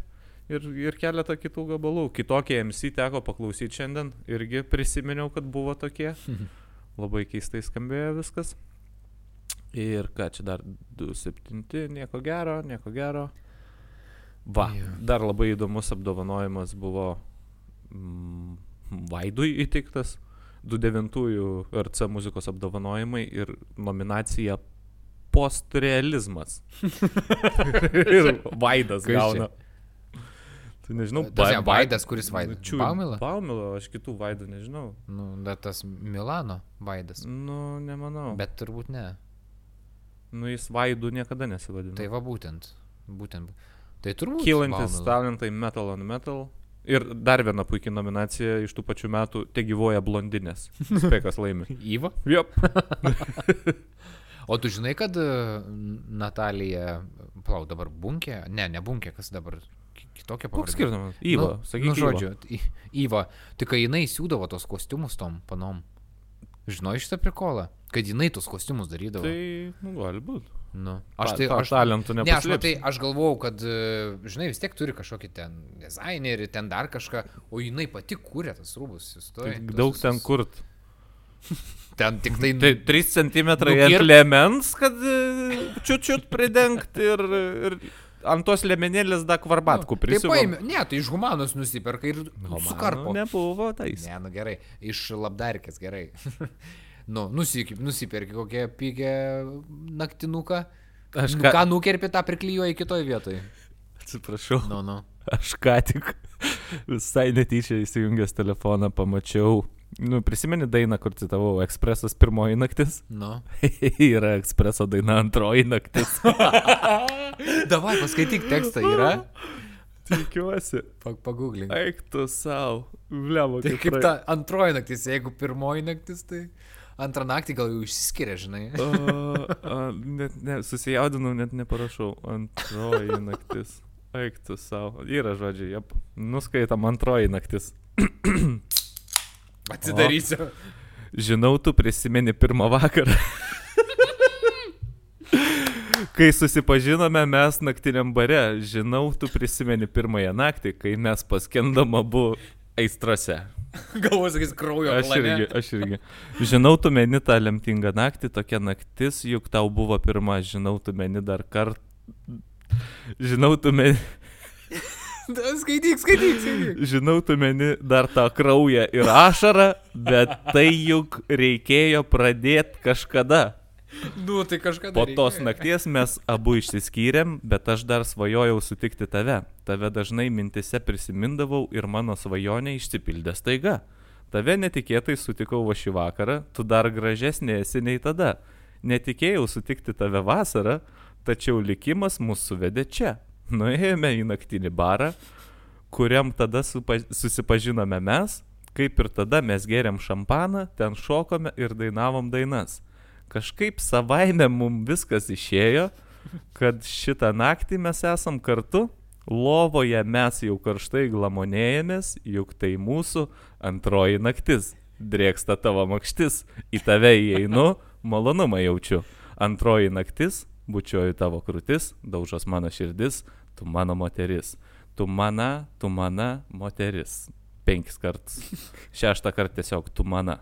Ir, ir keletą kitų gabalų. Kitokie MC teko paklausyti šiandien, irgi prisiminiau, kad buvo tokie. Labai keistai skambėjo viskas. Ir ką čia dar 2.7, nieko gero, nieko gero. Va, Jo. dar labai įdomus apdovanojimas buvo mm, Vaidui įteiktas 29-ųjų RC muzikos apdovanojimai ir nominacija postrealizmas. ir Vaidas Kas čia? Tai nežinau, Tas ne Vaidas, kuris Vaidas? Čiū, Baumila? Baumila, aš kitų Vaidų nežinau. Nu, bet tas Milano Vaidas. Nu, nemanau. Bet... Turbūt ne. Nu, jis Vaidų niekada nesivadino. Tai va būtent. Būtent. Tai turbūt. Kylantis Baumila. talentai Metal on Metal. Ir dar viena puikia nominacija iš tų pačių metų - Te gyvoja blondinės. Spekas laimi. Įva. Jop. O tu žinai, kad e, Natalija, plau, dabar bunkė? Ne, ne bunkė, kas dabar kitokia pavardė. Koks skirtumas? Įva, nu, sakyk. nu, žodžiu, Įva, tik kai jinai siūdavo tos kostiumus tom panom. Žinai šitą prikolą? Kad jinai tos kostiumus darydavo. Tai, nu, gali būti. Nu, Aš tai, aš, talentų ne, aš, matai, aš galvojau, kad, e, žinai, vis tiek turi kažkokį ten dizainerį, ten dar kažką, o jinai pati kūrė tas rūbus. Tai daug ten kurt. Ten tik tai... Tai 3 cm ant lėmens, kad e, čiut čiut pridengti ir, ir ant tos lemenėlės dar kvarbatkų Tai prisiuvam. paėmė, ne, tai iš humanos nusiperka ir sukarpo. Nebuvo tais. Ne, nu gerai, iš labdarkės gerai. nu, nusiperki kokią pigę naktinuką. Aš Nu, ką- ką nukerpi, tą priklyjuoji kitoj vietoj. Atsiprašau. Nu, nu. Aš ką tik visai netyčia įsijungęs telefoną pamačiau. Nu, prisimeni dainą, kur citavau, Ekspresas pirmoji naktis. Nu. yra Ekspreso daina antroji naktis. Davai, paskaityk tekstą, yra? Tikiuosi. Pag- Pagooglink. Eik tu savo. Vliamo, Tai kaip ta antroji naktis, jeigu pirmoji naktis, tai antrą naktį gal jau išsiskiria, žinai. O, a, net ne, susijaudinau, net neparašau. Antroji naktis. Eik tu savo. Yra žodžiai, jep. Nuskaitam antroji naktis. Atsidarysiu. Žinau, tu prisimeni pirmą vakarą. Kai susipažinome mes naktiniam bare, žinau, tu prisimeni pirmąją naktį, kai mes paskendom abu aistrose. Galvoju, sakys, kraujo Aš plane. irgi, aš irgi. Žinau, tu meni tą lemtingą naktį, tokia naktis, juk tau buvo pirma, žinau, tu meni dar kartą. Žinau, tu meni, Skaityk, skaityk, skaityk. žinau, tu meni dar tą kraują ir ašarą, bet tai juk reikėjo pradėti kažkada. Nu, tai kažką Po tos nakties mes abu išsiskyrėm, bet aš dar svajojau sutikti tave. Tave dažnai mintise prisimindavau ir mano svajonė išsipildė staiga. Tave netikėtai sutikau va šį vakarą, tu dar gražesnė esi nei tada. Netikėjau sutikti tave vasarą, tačiau likimas mus suvedė čia. Nuėjome į naktinį barą, kuriam tada susipažinome mes, kaip ir tada mes geriam šampaną, ten šokome ir dainavom dainas. Kažkaip savaime mums viskas išėjo, kad šitą naktį mes esam kartu, lovoje mes jau karštai glamonėjomės, juk tai mūsų antroji naktis. Drėksta tavo makštis, į tave įeinu, malonumą jaučiu. Antroji naktis, bučioju tavo krūtis, daužos mano širdis, tu mano moteris. Tu mana, tu mana, moteris. Penkis kartus. Šeštą kartą tiesiog tu mana.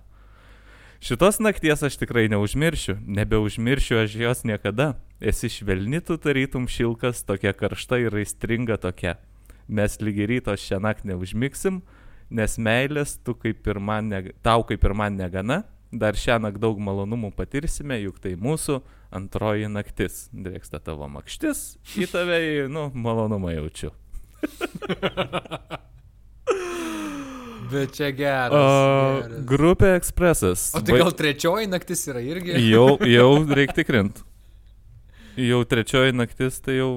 Šitos nakties aš tikrai neužmiršiu, nebeužmiršiu aš jos niekada. Esi švelni tu tarytum šilkas, tokia karšta ir aistringa tokia. Mes lygiai ryto šią naktį neužmigsim, nes meilės tu kaip ir man, neg... tau kaip ir man negana. Dar šią naktį daug malonumų patirsime, juk tai mūsų antroji naktis. Drėksta tavo makštis, į tave, nu, malonumą jaučiu. Bet čia geras. O, geras. grupė Ekspresas. O tai gal trečioji naktis yra irgi? Jau, jau reikia tikrint. Jau trečioji naktis, tai jau,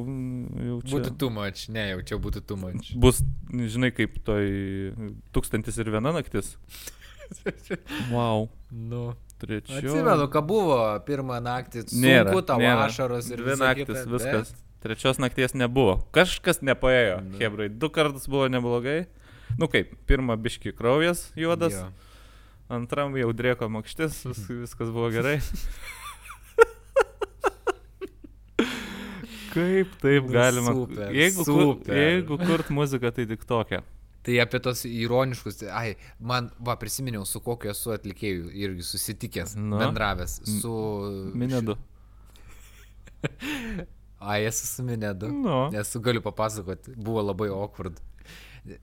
jau čia. Būtų too much, ne, jau čia būtų too much. Bus, žinai, kaip toj tūkstantis ir viena naktis. Wow. Nu. Trečioji. Atsimenu, ką buvo pirmą naktį. Nėra. Sunku tavo ašaros ir Dvi naktis, kita, viskas. bet- Trečios nakties nebuvo. Kažkas nepaėjo. Nu. Hebrai, du kartus buvo neblogai. Nu kaip, pirmą biški kraujas juodas, Jo. antram jau drėko makštis, vis, viskas buvo gerai. Kaip taip Nu, galima? super, jeigu, kur, super. jeigu kurt muziką, tai tik tokia. Tai apie tos ironiškus, ai, man, va, prisiminiau, su kokiu esu atlikėjų irgi susitikęs, Nu. bendravęs su... Minedu. Ai, esu su Minedu. Nu. Esu galiu papasakoti, buvo labai awkward.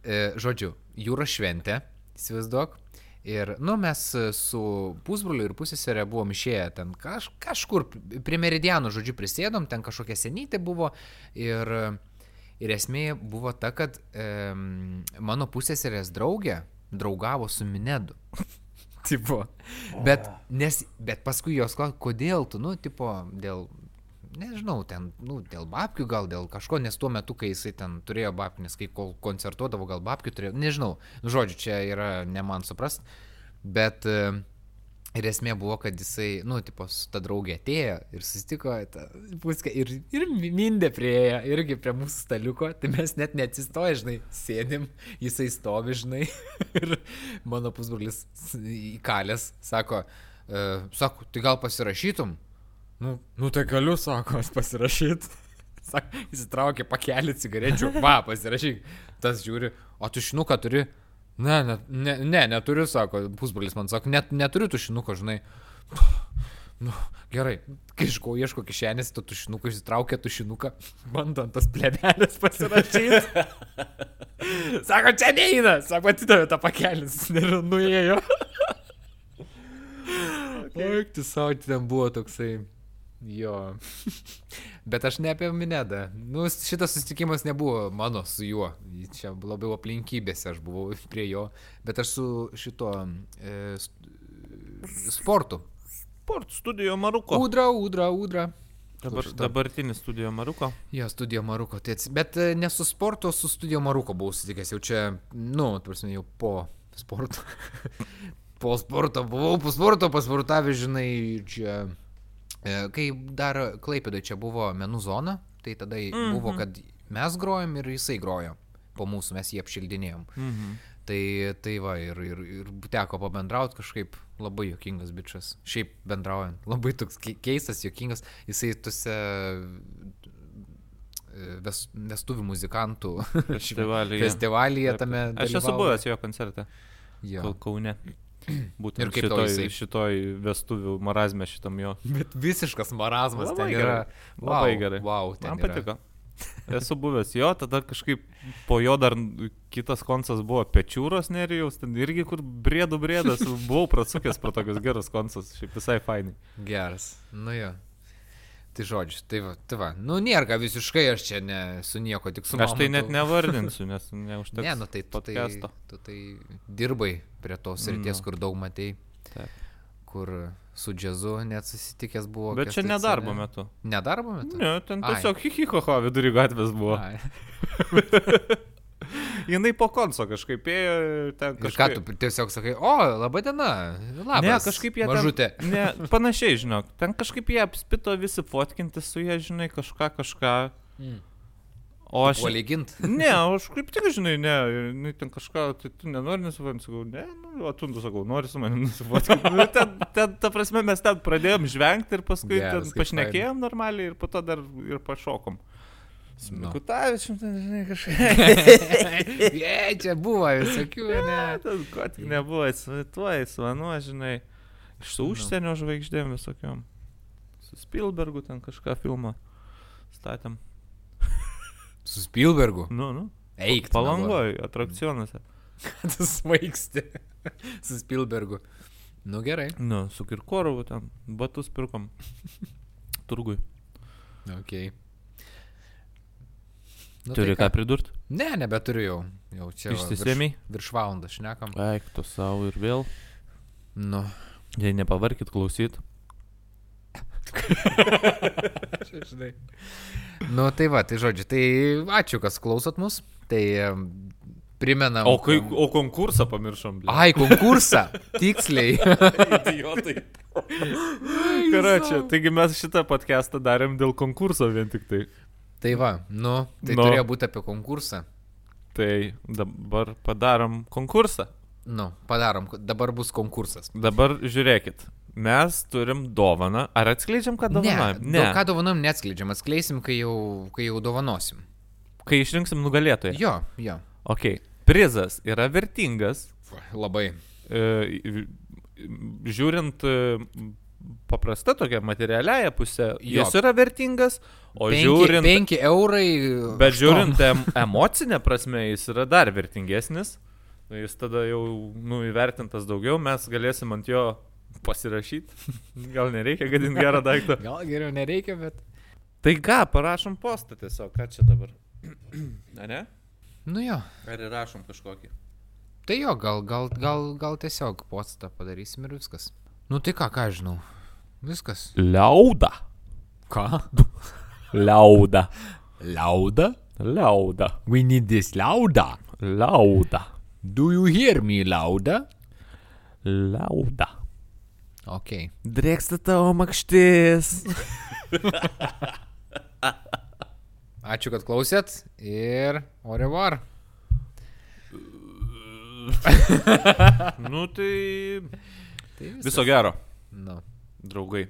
E, žodžiu, jūros šventė, įsivaizduok. Ir, nu, mes su pusbroliu ir pusėserė buvom išėję ten kaž, kažkur prie meridianų, žodžiu, prisėdom, ten kažkokia senytė buvo. Ir, ir esmė buvo ta, kad e, mano pusėserės draugė draugavo su Minedu. tipo. Bet, nes, bet paskui jos klausė, kodėl tu, nu, tipo, dėl, nežinau, ten, nu, dėl babkių gal, dėl kažko, nes tuo metu, kai jisai ten turėjo babkių, nes kai kol koncertuodavo, gal babkių turėjo, nežinau, nu, žodžiu, čia yra ne man suprast, bet e, ir esmė buvo, kad jisai, nu, tipo, su ta draugė atėjo ir susitiko, ta, puskę, ir, ir mindė prieėjo, irgi prie mūsų staliuko, tai mes net neatsistoję, žinai, sėdim, jisai stovi, žinai, ir mano pusbrolis įkalęs, sako, e, sako, tai gal pasirašytum? Nu, nu tai galiu, sako, aš pasirašyt. Sako, įsitraukė pakelį cigarečių, va, pasirašyk. Tas žiūri, o tu šinuką turi? Ne, ne, ne, ne neturiu, sako, pusbrolis man sako, net neturiu tu šinuko, žinai. Nu, gerai, kai iško ieško kišenės, to tušinuką išsitraukia tušinuką, bando ant tas plevelės pasirašyti. Sako, čia neina, sako, atidavė tą pakelį, ir nuėjo. Oi, tu savo, ten buvo toksai. Jo. Bet aš ne apie Minedą. Nu, šitas susitikimas nebuvo mano su juo. Čia labiau aplinkybėse aš buvau prie jo. Bet aš su šito e, sportu. Sport studijo Maruko. Udra, udra, udra. Dabar, dabartinis studijo Maruko. Jo, studijo Maruko. Tai. Bet e, ne su sportu, su studijo Maruko buvau sutikęs. Jau čia, nu, tarsi jau po sporto. po sporto buvau, po sporto pasportavęs, žinai, čia. E, Kai dar Klaipėdai čia buvo menų zona, tai tada mm -hmm. buvo, kad mes grojom ir jisai grojo. Po mūsų mes jį apšildinėjom. Mhm. Tai, tai va, ir, ir, ir teko pabendrauti kažkaip labai jokingas bičias. Šiaip bendraujant, labai toks kei- keistas, jokingas. Jisai tuose e, ves, vestuvių muzikantų Festivalyje. festivalyje tame. Aš esu buvęs jo koncerte. Jo. Kau- Kaune. Būtent Ir kaip šitoj, jisai? šitoj vestuvių marazme šitam jo. Bet visiškas marazmas Labai ten yra. gerai. Labai Wow, gerai. Wow, Man yra. patiko. Esu buvęs jo, tada kažkaip po jo dar kitas koncas buvo Pečiūros nerijaus, ten irgi kur brėdų brėdas, buvau prasukęs pro tokius gerus koncus, šiaip visai fainai. Geras. Nu jo. Tai žodžiu, tai va, tai va. Nu nėra ką visiškai, aš čia ne su nieko, tik su Aš tai net nevardinsiu, nes neužteks. Ne, nu tai tu tai, tu tai dirbai prie tos ryties, Nu. kur daug matei, Taip. kur su džiazu net susitikęs buvo. Bet čia nedarbo ane? metu. Nedarbo metu? Ne, ten tiesiog hihihoho vidury gatvės buvo. Ai. Jinai po konso kažkaip ėjo ten Ir ką kažkaip... tu tiesiog sakai, o, laba diena, labas. Ne, kažkaip jie Mažutė. ten... Ne, panašiai, žinok. Ten kažkaip jie apspito visi fotkinti su jie, žinai, kažką, kažką. Mm. O aš... O lygint. Ne, aš kaip tik, žinai, ne, jinai ten kažką, tai tu nenori nusifotkinti, sakau, ne, nu, o tu, nu, sakau, nori su manim nusifotkinti. Nu, ten, ten, ta prasme, mes ten pradėjom žvengti ir paskui Geras, ten pašnekėjom normaliai ir po to dar ir pašokom. Nu. Kutavičiam, ten, žinai, kažką. Jei, čia buvo visokių, ne. Ten ko tik nebuvo, su tuo, su anu, žinai, iš su Nu. užsienio žvaigždėm visokiom. Su Spielbergu ten kažką filmą statėm. Su Spielbergu. Nu, nu. Eik. Palangoj, atrakcionuose. Tu svaigsti. su Spielbergu. Nu gerai. Nu, su Kirkorovu ten batus pirkom. Turgui. Ok. Nu, Turi tai ką pridurti? Ne, nebeturiu jau. Jau čia. va, Išsisėmei? Virš, virš valandą šnekam. Eik, tu savo ir vėl. Nu. Jei nepavarkit klausyt. Žinai. Nu, tai va, tai žodžiu, tai ačiū, kas klausot mus. Tai primenam. O, kai, o konkursą pamiršom. bля. Ai, konkursą. Tiksliai. Idiotai. Karočią, taigi mes šitą podcastą darėm dėl konkurso vien tik tai. Tai va, nu, tai Nu. turėjo būti apie konkursą. Tai dabar padarom konkursą. Nu, padarom, dabar bus konkursas. Dabar žiūrėkit. Mes turim dovaną. Ar atskleidžiam, ką dovanojam? Ne, ne. ką dovanom neatskleidžiam, atskleisim, kai jau, kai jau dovanosim. Kai išrinksim nugalėtoją. Jo, jo. Ok. Prizas yra vertingas. Labai. E, žiūrint e, paprasta tokia materialiaja pusė, Jo. jis yra vertingas, o penki, žiūrint... penki eurai. Bet aštuom. žiūrint em, emocinę prasme, jis yra dar vertingesnis. Nu, Jis tada jau nu, įvertintas daugiau, mes galėsim ant jo pasirašyti. Gal nereikia gadinti gerą daiktą. Gal geriau nereikia, bet. Tai ką, parašom postą tiesiog, ką čia dabar. Na ne? Nu jo. Ar įrašom kažkokį? Tai jo, gal, gal, gal, gal tiesiog postą padarysim ir viskas. Nu tai ką, ką žinau. Viskas. Liauda. Ką? Liauda. Liauda? Liauda. We need this liauda. Liauda. Do you hear me, liauda? Liauda. Ok. Drėksta tavo makštis. Ačiū, kad klausėt ir au revoir. nu tai. Tai viskas. Viso gero, Nu. Draugai.